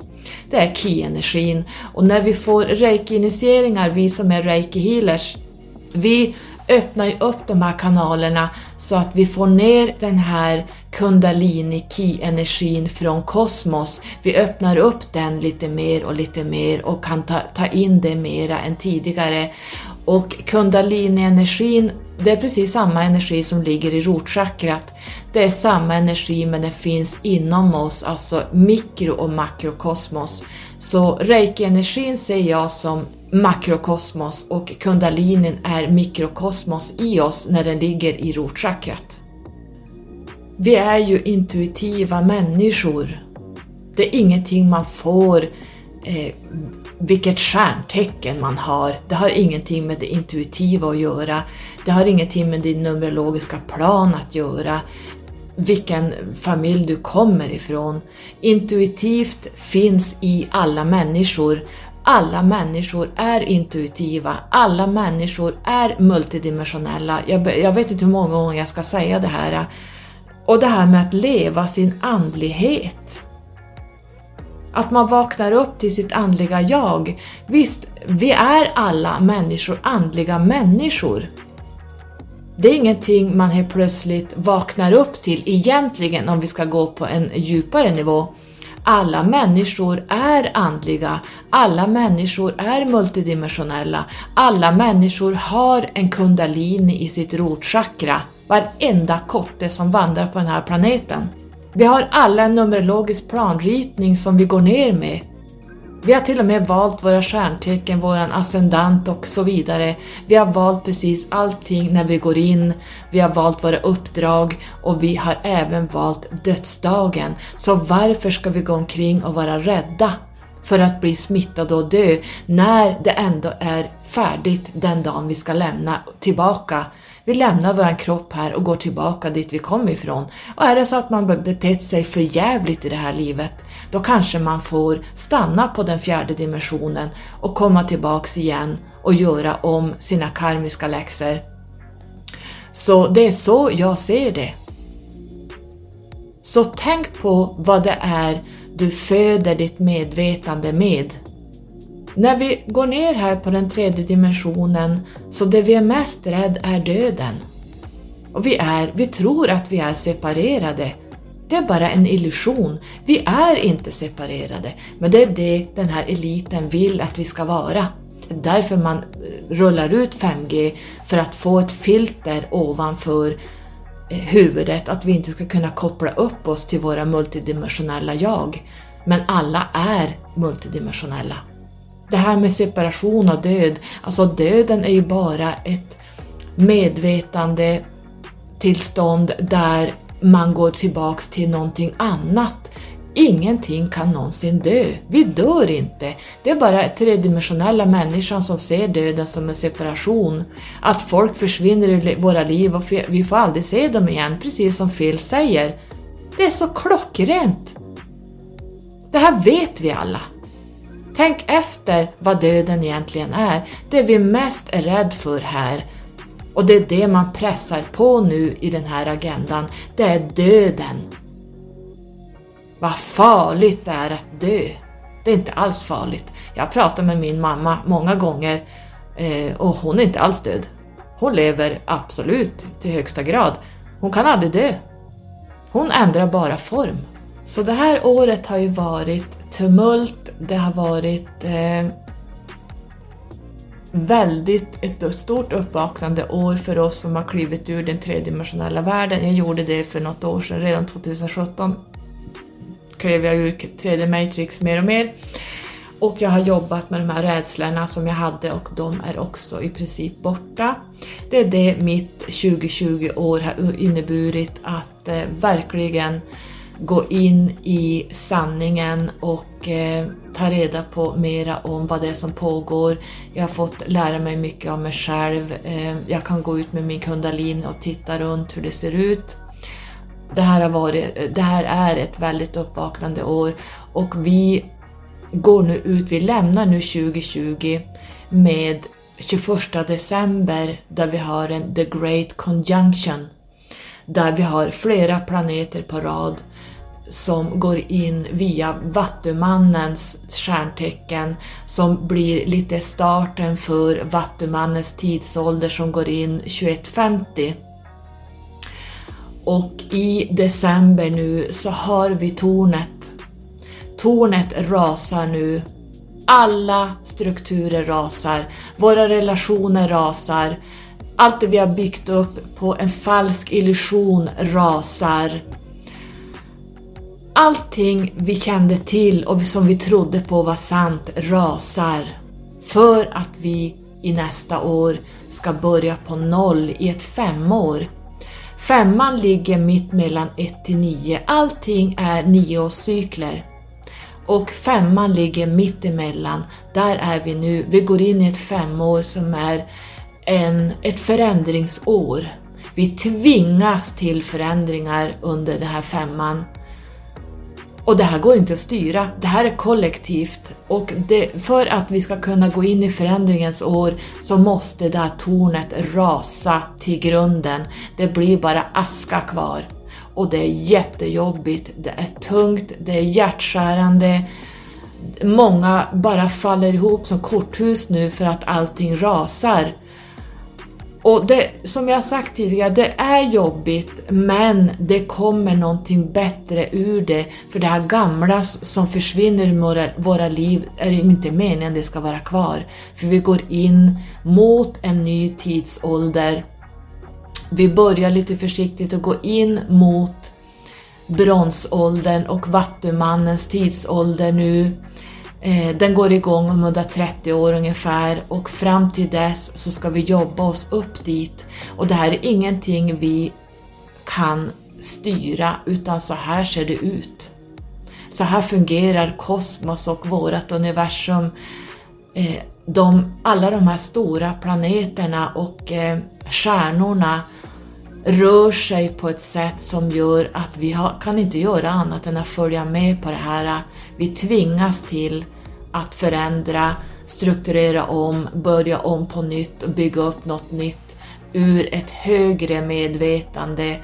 [SPEAKER 1] Det är ki-energin. Och när vi får reiki-initieringar, vi som är reiki-healers, vi öppnar ju upp de här kanalerna så att vi får ner den här kundalini ki-energin från kosmos. Vi öppnar upp den lite mer och lite mer och kan ta, ta in det mera än tidigare. Och kundalini-energin, det är precis samma energi som ligger i rotchakrat. Det är samma energi men den finns inom oss, alltså mikro och makrokosmos. Så reiki-energin ser jag som makrokosmos och kundalinin är mikrokosmos i oss när den ligger i rotchakrat. Vi är ju intuitiva människor. Det är ingenting man får, eh, vilket stjärntecken man har. Det har ingenting med det intuitiva att göra. Det har ingenting med din numerologiska plan att göra. vilken familj du kommer ifrån. Intuitivt finns i alla människor. Alla människor är intuitiva, alla människor är multidimensionella. Jag, jag vet inte hur många gånger jag ska säga det här. Och det här med att leva sin andlighet. Att man vaknar upp till sitt andliga jag. Visst, vi är alla människor andliga människor. Det är ingenting man helt plötsligt vaknar upp till egentligen om vi ska gå på en djupare nivå. Alla människor är andliga, alla människor är multidimensionella, alla människor har en kundalini i sitt rotchakra. Varenda kotte som vandrar på den här planeten. Vi har alla en numerologisk planritning som vi går ner med. Vi har till och med valt våra stjärntecken, våran ascendant och så vidare. Vi har valt precis allting när vi går in, vi har valt våra uppdrag och vi har även valt dödsdagen. Så varför ska vi gå omkring och vara rädda för att bli smittade och dö när det ändå är färdigt den dagen vi ska lämna tillbaka vi lämnar vår kropp här och går tillbaka dit vi kom ifrån. Och är det så att man betett sig för jävligt i det här livet, då kanske man får stanna på den fjärde dimensionen och komma tillbaks igen och göra om sina karmiska läxor. Så det är så jag ser det. Så tänk på vad det är du föder ditt medvetande med. När vi går ner här på den tredje dimensionen så det vi är mest rädd är döden. Och vi, är, vi tror att vi är separerade. Det är bara en illusion. Vi är inte separerade, men det är det den här eliten vill att vi ska vara. Det är Därför man eh, rullar ut 5G, för att få ett filter ovanför eh, huvudet, att vi inte ska kunna koppla upp oss till våra multidimensionella jag. Men alla är multidimensionella det här med separation och död, alltså döden är ju bara ett medvetande tillstånd där man går tillbaks till någonting annat. Ingenting kan någonsin dö. Vi dör inte. Det är bara tredimensionella människan som ser döden som en separation. Att folk försvinner ur våra liv och vi får aldrig se dem igen, precis som Phil säger. Det är så klockrent. Det här vet vi alla. Tänk efter vad döden egentligen är, det vi mest är rädd för här. Och det är det man pressar på nu i den här agendan, det är döden. Vad farligt det är att dö. Det är inte alls farligt. Jag har pratat med min mamma många gånger eh, och hon är inte alls död. Hon lever absolut till högsta grad. Hon kan aldrig dö. Hon ändrar bara form. Så det här året har ju varit tumult, det har varit eh, väldigt ett stort uppvaknande år för oss som har klivit ur den tredimensionella världen. Jag gjorde det för något år sedan, redan 2017 klev jag ur 3D Matrix mer och mer. Och jag har jobbat med de här rädslorna som jag hade och de är också i princip borta. Det är det mitt 2020 år har inneburit att eh, verkligen gå in i sanningen och eh, ta reda på mera om vad det är som pågår. Jag har fått lära mig mycket om mig själv. Eh, jag kan gå ut med min kundalin och titta runt hur det ser ut. Det här, har varit, det här är ett väldigt uppvaknande år och vi går nu ut, vi lämnar nu 2020 med 21 december där vi har en The Great Conjunction där vi har flera planeter på rad som går in via Vattumannens stjärntecken som blir lite starten för Vattumannens tidsålder som går in 2150. Och i december nu så har vi tornet. Tornet rasar nu. Alla strukturer rasar. Våra relationer rasar. Allt det vi har byggt upp på en falsk illusion rasar. Allting vi kände till och som vi trodde på var sant rasar för att vi i nästa år ska börja på noll i ett femår. Femman ligger mitt mellan 1 till 9. Allting är nioårscykler. Och femman ligger mitt emellan. Där är vi nu. Vi går in i ett femår som är en, ett förändringsår. Vi tvingas till förändringar under den här femman. Och det här går inte att styra, det här är kollektivt och det, för att vi ska kunna gå in i förändringens år så måste det här tornet rasa till grunden. Det blir bara aska kvar. Och det är jättejobbigt, det är tungt, det är hjärtskärande. Många bara faller ihop som korthus nu för att allting rasar. Och det, som jag sagt tidigare, det är jobbigt men det kommer någonting bättre ur det. För det här gamla som försvinner ur våra, våra liv är inte meningen det ska vara kvar. För vi går in mot en ny tidsålder. Vi börjar lite försiktigt och går in mot bronsåldern och vattumannens tidsålder nu. Eh, den går igång om 130 år ungefär och fram till dess så ska vi jobba oss upp dit. Och det här är ingenting vi kan styra utan så här ser det ut. Så här fungerar kosmos och vårt universum. Eh, de, alla de här stora planeterna och eh, stjärnorna rör sig på ett sätt som gör att vi har, kan inte göra annat än att följa med på det här. Vi tvingas till att förändra, strukturera om, börja om på nytt och bygga upp något nytt ur ett högre medvetande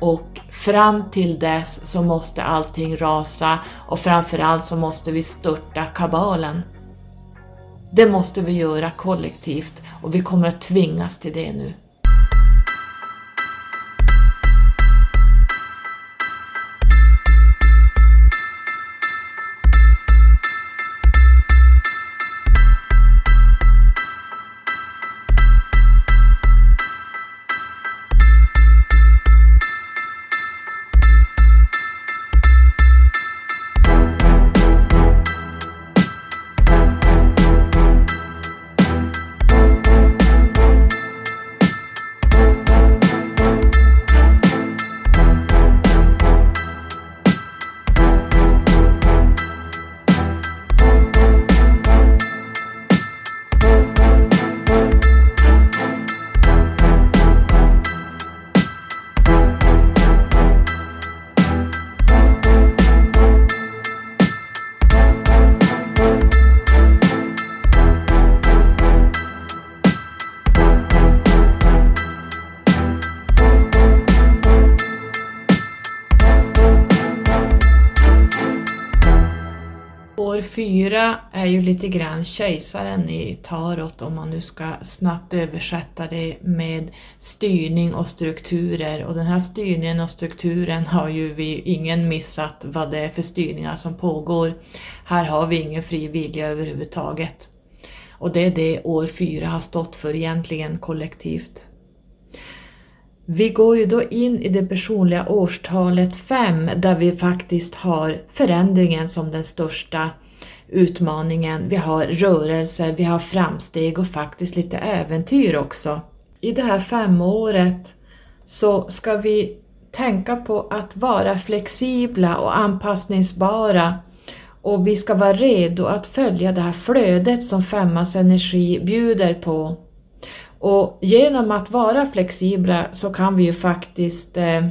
[SPEAKER 1] och fram till dess så måste allting rasa och framförallt så måste vi störta kabalen. Det måste vi göra kollektivt och vi kommer att tvingas till det nu. År fyra är ju lite grann kejsaren i tarot om man nu ska snabbt översätta det med styrning och strukturer och den här styrningen och strukturen har ju vi ingen missat vad det är för styrningar som pågår. Här har vi ingen fri vilja överhuvudtaget. Och det är det år fyra har stått för egentligen kollektivt. Vi går ju då in i det personliga årstalet 5 där vi faktiskt har förändringen som den största utmaningen. Vi har rörelser, vi har framsteg och faktiskt lite äventyr också. I det här femåret så ska vi tänka på att vara flexibla och anpassningsbara och vi ska vara redo att följa det här flödet som femmans energi bjuder på. Och genom att vara flexibla så kan vi ju faktiskt eh,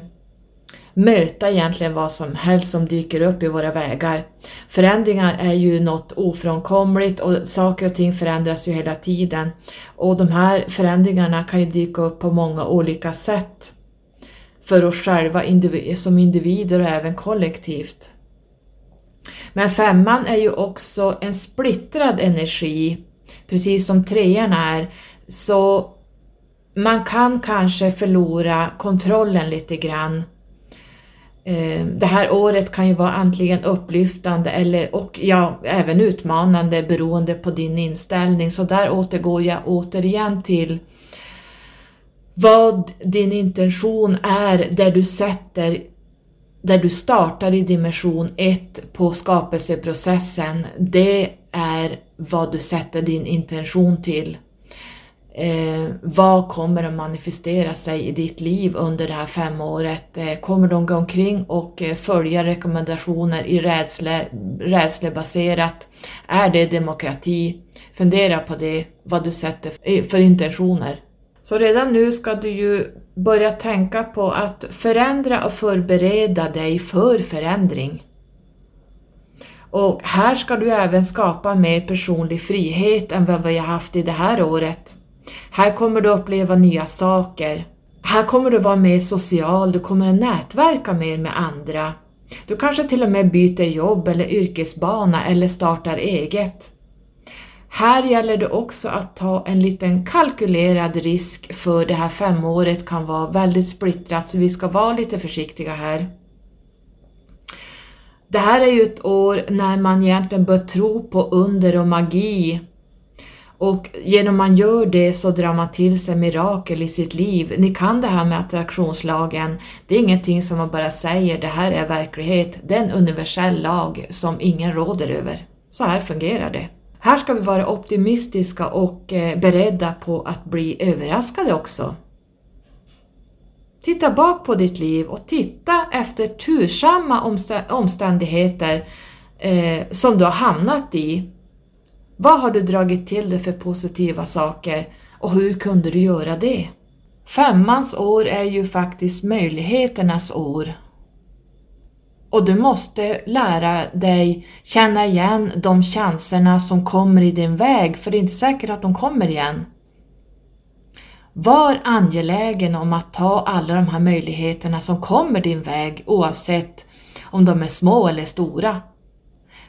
[SPEAKER 1] möta egentligen vad som helst som dyker upp i våra vägar. Förändringar är ju något ofrånkomligt och saker och ting förändras ju hela tiden. Och de här förändringarna kan ju dyka upp på många olika sätt för oss själva som individer och även kollektivt. Men femman är ju också en splittrad energi, precis som trean är, så man kan kanske förlora kontrollen lite grann. Eh, det här året kan ju vara antingen upplyftande eller, och ja, även utmanande beroende på din inställning. Så där återgår jag återigen till vad din intention är där du sätter där du startar i dimension 1 på skapelseprocessen. Det är vad du sätter din intention till. Eh, vad kommer att manifestera sig i ditt liv under det här femåret? Eh, kommer de gå omkring och eh, följa rekommendationer i rädsle, rädslebaserat? Är det demokrati? Fundera på det, vad du sätter eh, för intentioner. Så redan nu ska du ju börja tänka på att förändra och förbereda dig för förändring. Och här ska du även skapa mer personlig frihet än vad vi har haft i det här året. Här kommer du uppleva nya saker. Här kommer du vara mer social, du kommer att nätverka mer med andra. Du kanske till och med byter jobb eller yrkesbana eller startar eget. Här gäller det också att ta en liten kalkylerad risk för det här femåret kan vara väldigt splittrat så vi ska vara lite försiktiga här. Det här är ju ett år när man egentligen bör tro på under och magi och genom man gör det så drar man till sig mirakel i sitt liv. Ni kan det här med attraktionslagen. Det är ingenting som man bara säger, det här är verklighet. Det är en universell lag som ingen råder över. Så här fungerar det. Här ska vi vara optimistiska och eh, beredda på att bli överraskade också. Titta bak på ditt liv och titta efter tursamma omständigheter eh, som du har hamnat i vad har du dragit till dig för positiva saker och hur kunde du göra det? Femmans år är ju faktiskt möjligheternas år. Och du måste lära dig känna igen de chanserna som kommer i din väg, för det är inte säkert att de kommer igen. Var angelägen om att ta alla de här möjligheterna som kommer din väg oavsett om de är små eller stora.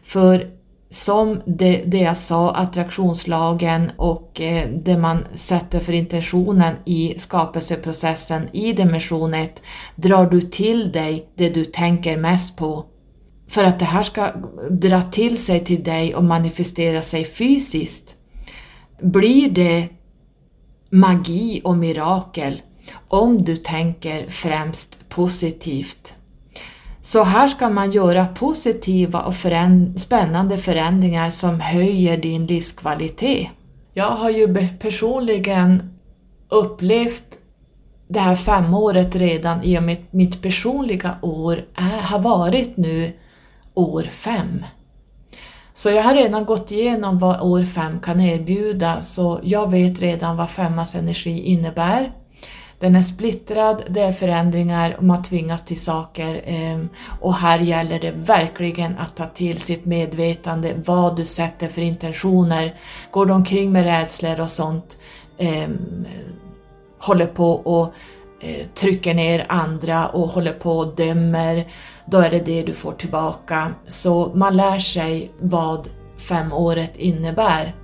[SPEAKER 1] För som det, det jag sa, attraktionslagen och eh, det man sätter för intentionen i skapelseprocessen i dimension 1, drar du till dig det du tänker mest på. För att det här ska dra till sig till dig och manifestera sig fysiskt. Blir det magi och mirakel om du tänker främst positivt. Så här ska man göra positiva och föränd spännande förändringar som höjer din livskvalitet. Jag har ju personligen upplevt det här femåret redan i och med mitt personliga år är, har varit nu år fem. Så jag har redan gått igenom vad år fem kan erbjuda så jag vet redan vad femmans energi innebär. Den är splittrad, det är förändringar och man tvingas till saker ehm, och här gäller det verkligen att ta till sitt medvetande vad du sätter för intentioner. Går du omkring med rädslor och sånt, ehm, håller på och eh, trycker ner andra och håller på och dömer, då är det det du får tillbaka. Så man lär sig vad femåret innebär.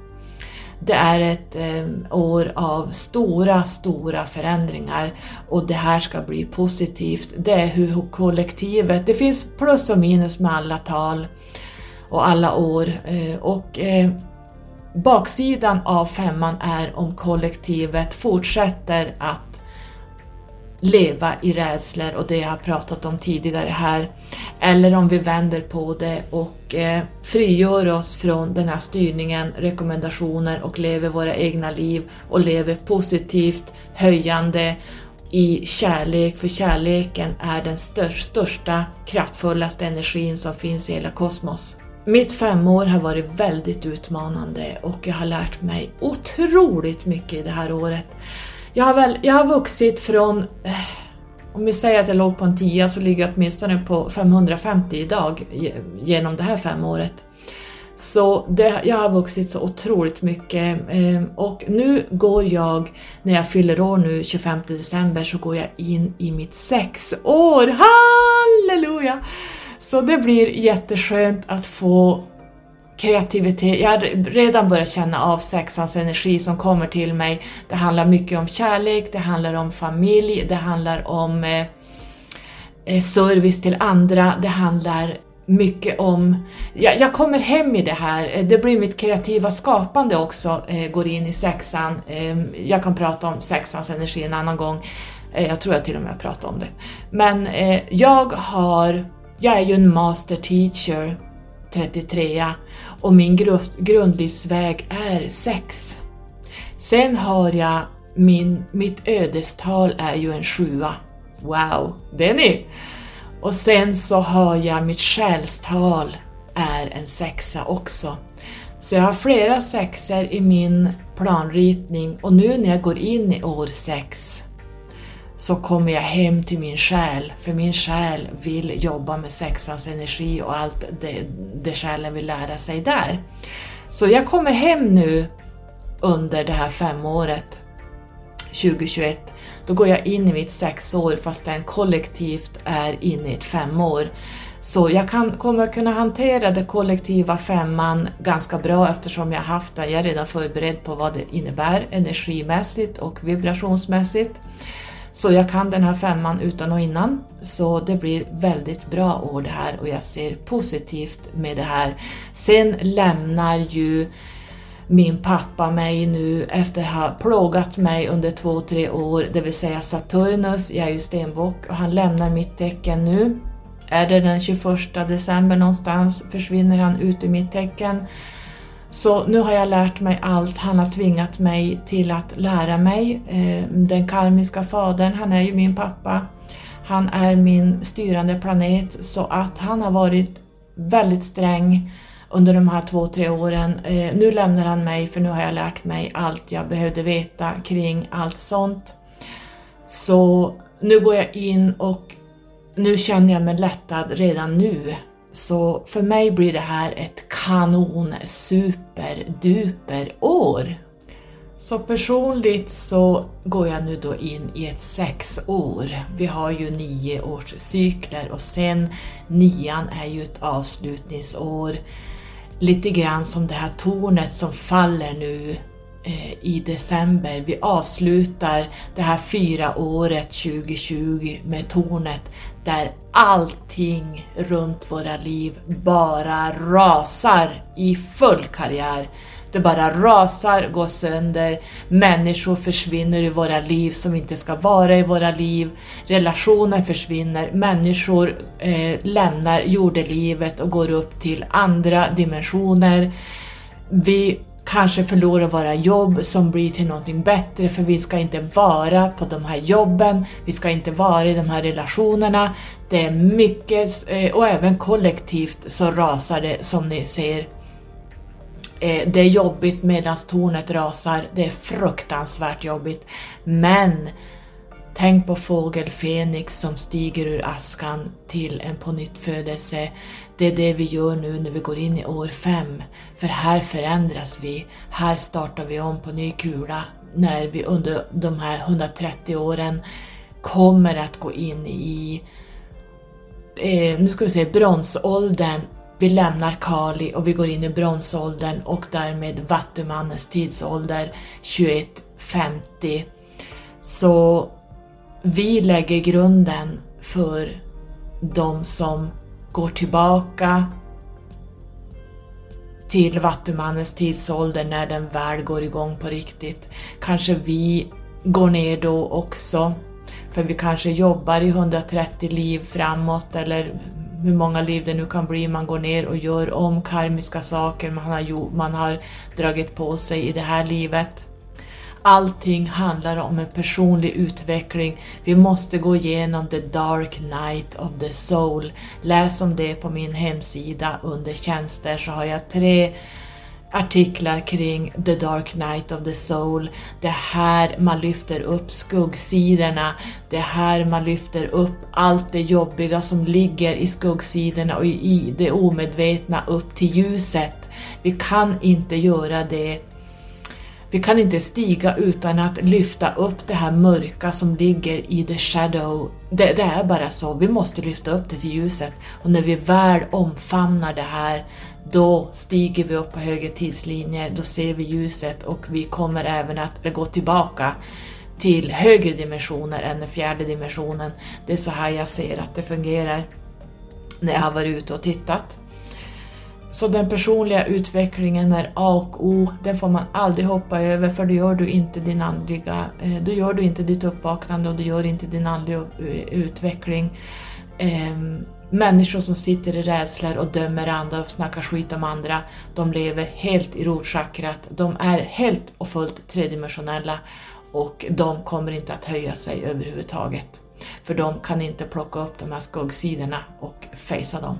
[SPEAKER 1] Det är ett eh, år av stora, stora förändringar och det här ska bli positivt. Det är hur kollektivet, det finns plus och minus med alla tal och alla år eh, och eh, baksidan av femman är om kollektivet fortsätter att leva i rädslor och det jag har pratat om tidigare här. Eller om vi vänder på det och eh, frigör oss från den här styrningen, rekommendationer och lever våra egna liv och lever positivt, höjande i kärlek, för kärleken är den största, största kraftfullaste energin som finns i hela kosmos. Mitt femår har varit väldigt utmanande och jag har lärt mig otroligt mycket i det här året. Jag har, väl, jag har vuxit från, eh, om vi säger att jag låg på en 10 så ligger jag åtminstone på 550 idag genom det här femåret. Så det, jag har vuxit så otroligt mycket eh, och nu går jag, när jag fyller år nu 25 december, så går jag in i mitt sexår. Halleluja! Så det blir jätteskönt att få kreativitet. Jag har redan börjat känna av sexans energi som kommer till mig. Det handlar mycket om kärlek, det handlar om familj, det handlar om eh, eh service till andra, det handlar mycket om... Jag, jag, kommer hem i det här, eh, det blir mitt kreativa skapande också, eh, går in i sexan. Eh, jag kan prata om sexans energi en annan gång. Eh, jag tror jag till och med har pratat om det. Men eh, jag har... Jag är ju en master teacher 33 och min grundlivsväg är 6. Sen har jag min, mitt ödestal är ju en sjua. Wow, det är ni! Och sen så har jag mitt själstal är en sexa också. Så jag har flera sexor i min planritning och nu när jag går in i år 6 så kommer jag hem till min själ, för min själ vill jobba med sexans energi och allt det, det själen vill lära sig där. Så jag kommer hem nu under det här femåret, 2021, då går jag in i mitt sexår fast den kollektivt är inne i ett femår. Så jag kan, kommer kunna hantera det kollektiva femman ganska bra eftersom jag haft det. Jag är redan förberedd på vad det innebär energimässigt och vibrationsmässigt. Så jag kan den här femman utan och innan. Så det blir väldigt bra år det här och jag ser positivt med det här. Sen lämnar ju min pappa mig nu efter att ha plågat mig under två, tre år, det vill säga Saturnus, jag är ju stenbock och han lämnar mitt tecken nu. Är det den 21 december någonstans försvinner han ut ur mitt tecken. Så nu har jag lärt mig allt, han har tvingat mig till att lära mig. Eh, den karmiska fadern, han är ju min pappa. Han är min styrande planet så att han har varit väldigt sträng under de här två, tre åren. Eh, nu lämnar han mig för nu har jag lärt mig allt jag behövde veta kring allt sånt. Så nu går jag in och nu känner jag mig lättad redan nu. Så för mig blir det här ett kanon super duper år. Så personligt så går jag nu då in i ett sexår. Vi har ju nio års cykler och sen nian är ju ett avslutningsår lite grann som det här tornet som faller nu Eh, i december. Vi avslutar det här fyra året 2020 med tornet där allting runt våra liv bara rasar i full karriär. Det bara rasar, går sönder, människor försvinner i våra liv som inte ska vara i våra liv, relationer försvinner, människor eh, lämnar jordelivet och går upp till andra dimensioner. Vi kanske förlorar våra jobb som blir till någonting bättre för vi ska inte vara på de här jobben, vi ska inte vara i de här relationerna. Det är mycket, eh, och även kollektivt så rasar det som ni ser. Eh, det är jobbigt medan tornet rasar, det är fruktansvärt jobbigt. Men tänk på fågel Fenix som stiger ur askan till en pånyttfödelse. Det är det vi gör nu när vi går in i år fem. För här förändras vi, här startar vi om på ny kula när vi under de här 130 åren kommer att gå in i eh, nu ska vi se, bronsåldern vi lämnar Kali och vi går in i bronsåldern och därmed Vattumannens tidsålder 2150. Så vi lägger grunden för de som går tillbaka till Vattumannens tidsålder när den väl går igång på riktigt. Kanske vi går ner då också, för vi kanske jobbar i 130 liv framåt eller hur många liv det nu kan bli, man går ner och gör om karmiska saker man har, gjort, man har dragit på sig i det här livet. Allting handlar om en personlig utveckling. Vi måste gå igenom the dark night of the soul. Läs om det på min hemsida under tjänster så har jag tre artiklar kring The Dark Night of the Soul. Det här man lyfter upp skuggsidorna, det här man lyfter upp allt det jobbiga som ligger i skuggsidorna och i det omedvetna upp till ljuset. Vi kan inte göra det vi kan inte stiga utan att lyfta upp det här mörka som ligger i the shadow. Det, det, är bara så, vi måste lyfta upp det till ljuset. Och när vi väl omfamnar det här, då stiger vi upp på högre tidslinjer, då ser vi ljuset och vi kommer även att gå tillbaka till högre dimensioner än den fjärde dimensionen. Det är så här jag ser att det fungerar när jag har varit ute och tittat. Så den personliga utvecklingen är A och O, den får man aldrig hoppa över för då gör du inte din andliga, eh, då gör du inte ditt uppvaknande och du gör inte din andliga eh, utveckling. Ehm, människor som sitter i rädslor och dömer andra och snackar skit om andra, de lever helt i rotchakrat, de är helt och fullt tredimensionella och de kommer inte att höja sig överhuvudtaget. För de kan inte plocka upp de här skuggsidorna och fejsa dem.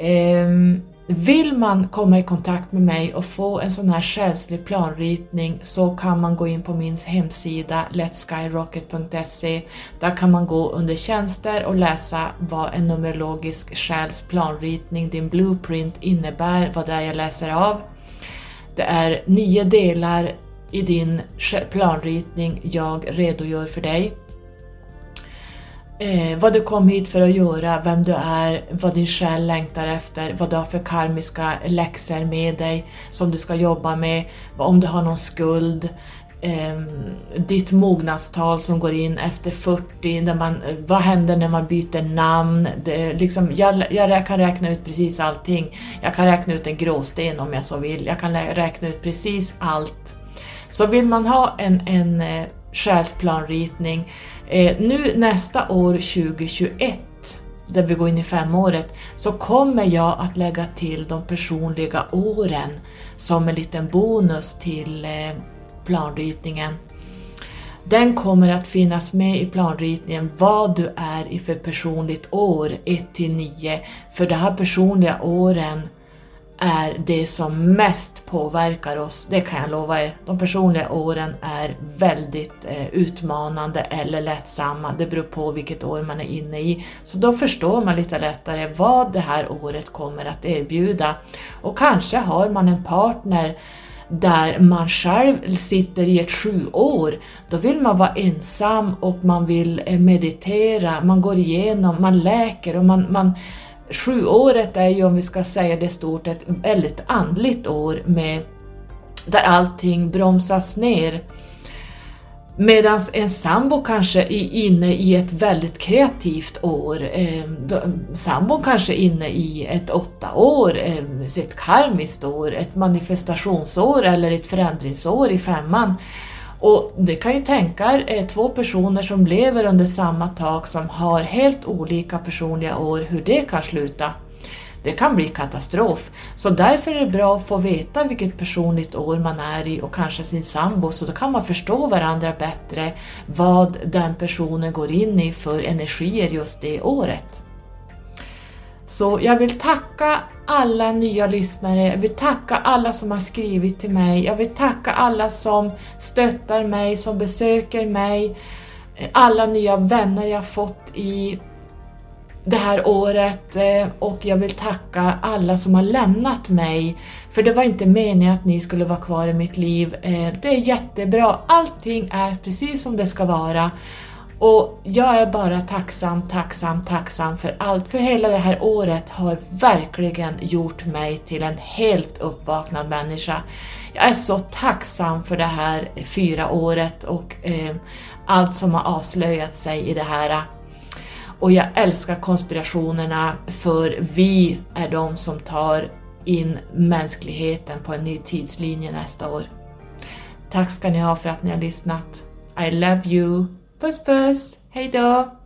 [SPEAKER 1] Ehm, vill man komma i kontakt med mig och få en sån här själslig planritning så kan man gå in på min hemsida letskyrocket.se. Där kan man gå under tjänster och läsa vad en numerologisk själs planritning, din blueprint, innebär, vad det är jag läser av. Det är nio delar i din planritning jag redogör för dig eh, vad du kom hit för att göra, vem du är, vad din själ längtar efter, vad du har för karmiska läxor med dig som du ska jobba med, om du har någon skuld, eh, ditt mognadstal som går in efter 40, när man, vad händer när man byter namn? Det, liksom, jag, jag kan räkna ut precis allting. Jag kan räkna ut en gråsten om jag så vill, jag kan räkna ut precis allt. Så vill man ha en, en eh, själsplanritning. Eh, nu nästa år 2021 där vi går in i femåret, så kommer jag att lägga till de personliga åren som en liten bonus till eh, planritningen. Den kommer att finnas med i planritningen vad du är i för personligt år 1 till 9. För de här personliga åren är det som mest påverkar oss, det kan jag lova er. De personliga åren är väldigt eh, utmanande eller lättsamma, det beror på vilket år man är inne i. Så då förstår man lite lättare vad det här året kommer att erbjuda. Och kanske har man en partner där man själv sitter i ett sju år, då vill man vara ensam och man vill eh, meditera, man går igenom, man läker och man, man Sjuåret är ju, om vi ska säga det stort, ett väldigt andligt år med, där allting bromsas ner. Medan en sambo kanske är inne i ett väldigt kreativt år. Eh, sambon kanske är inne i ett åtta år, eh, ett karmiskt år, ett manifestationsår eller ett förändringsår i femman. Och det kan ju tänka er eh, två personer som lever under samma tak som har helt olika personliga år, hur det kan sluta. Det kan bli katastrof. Så därför är det bra att få veta vilket personligt år man är i och kanske sin sambo, så då kan man förstå varandra bättre vad den personen går in i för energier just det året. Så jag vill tacka alla nya lyssnare, jag vill tacka alla som har skrivit till mig, jag vill tacka alla som stöttar mig, som besöker mig, alla nya vänner jag fått i det här året eh, och jag vill tacka alla som har lämnat mig. För det var inte meningen att ni skulle vara kvar i mitt liv. Eh, det är jättebra, allting är precis som det ska vara och jag är bara tacksam, tacksam, tacksam för allt. För hela det här året har verkligen gjort mig till en helt uppvaknad människa. Jag är så tacksam för det här fyra året och eh, allt som har avslöjat sig i det här. Och jag älskar konspirationerna för vi är de som tar in mänskligheten på en ny tidslinje nästa år. Tack ska ni ha för att ni har lyssnat. I love you! Puss puss! Hejdå!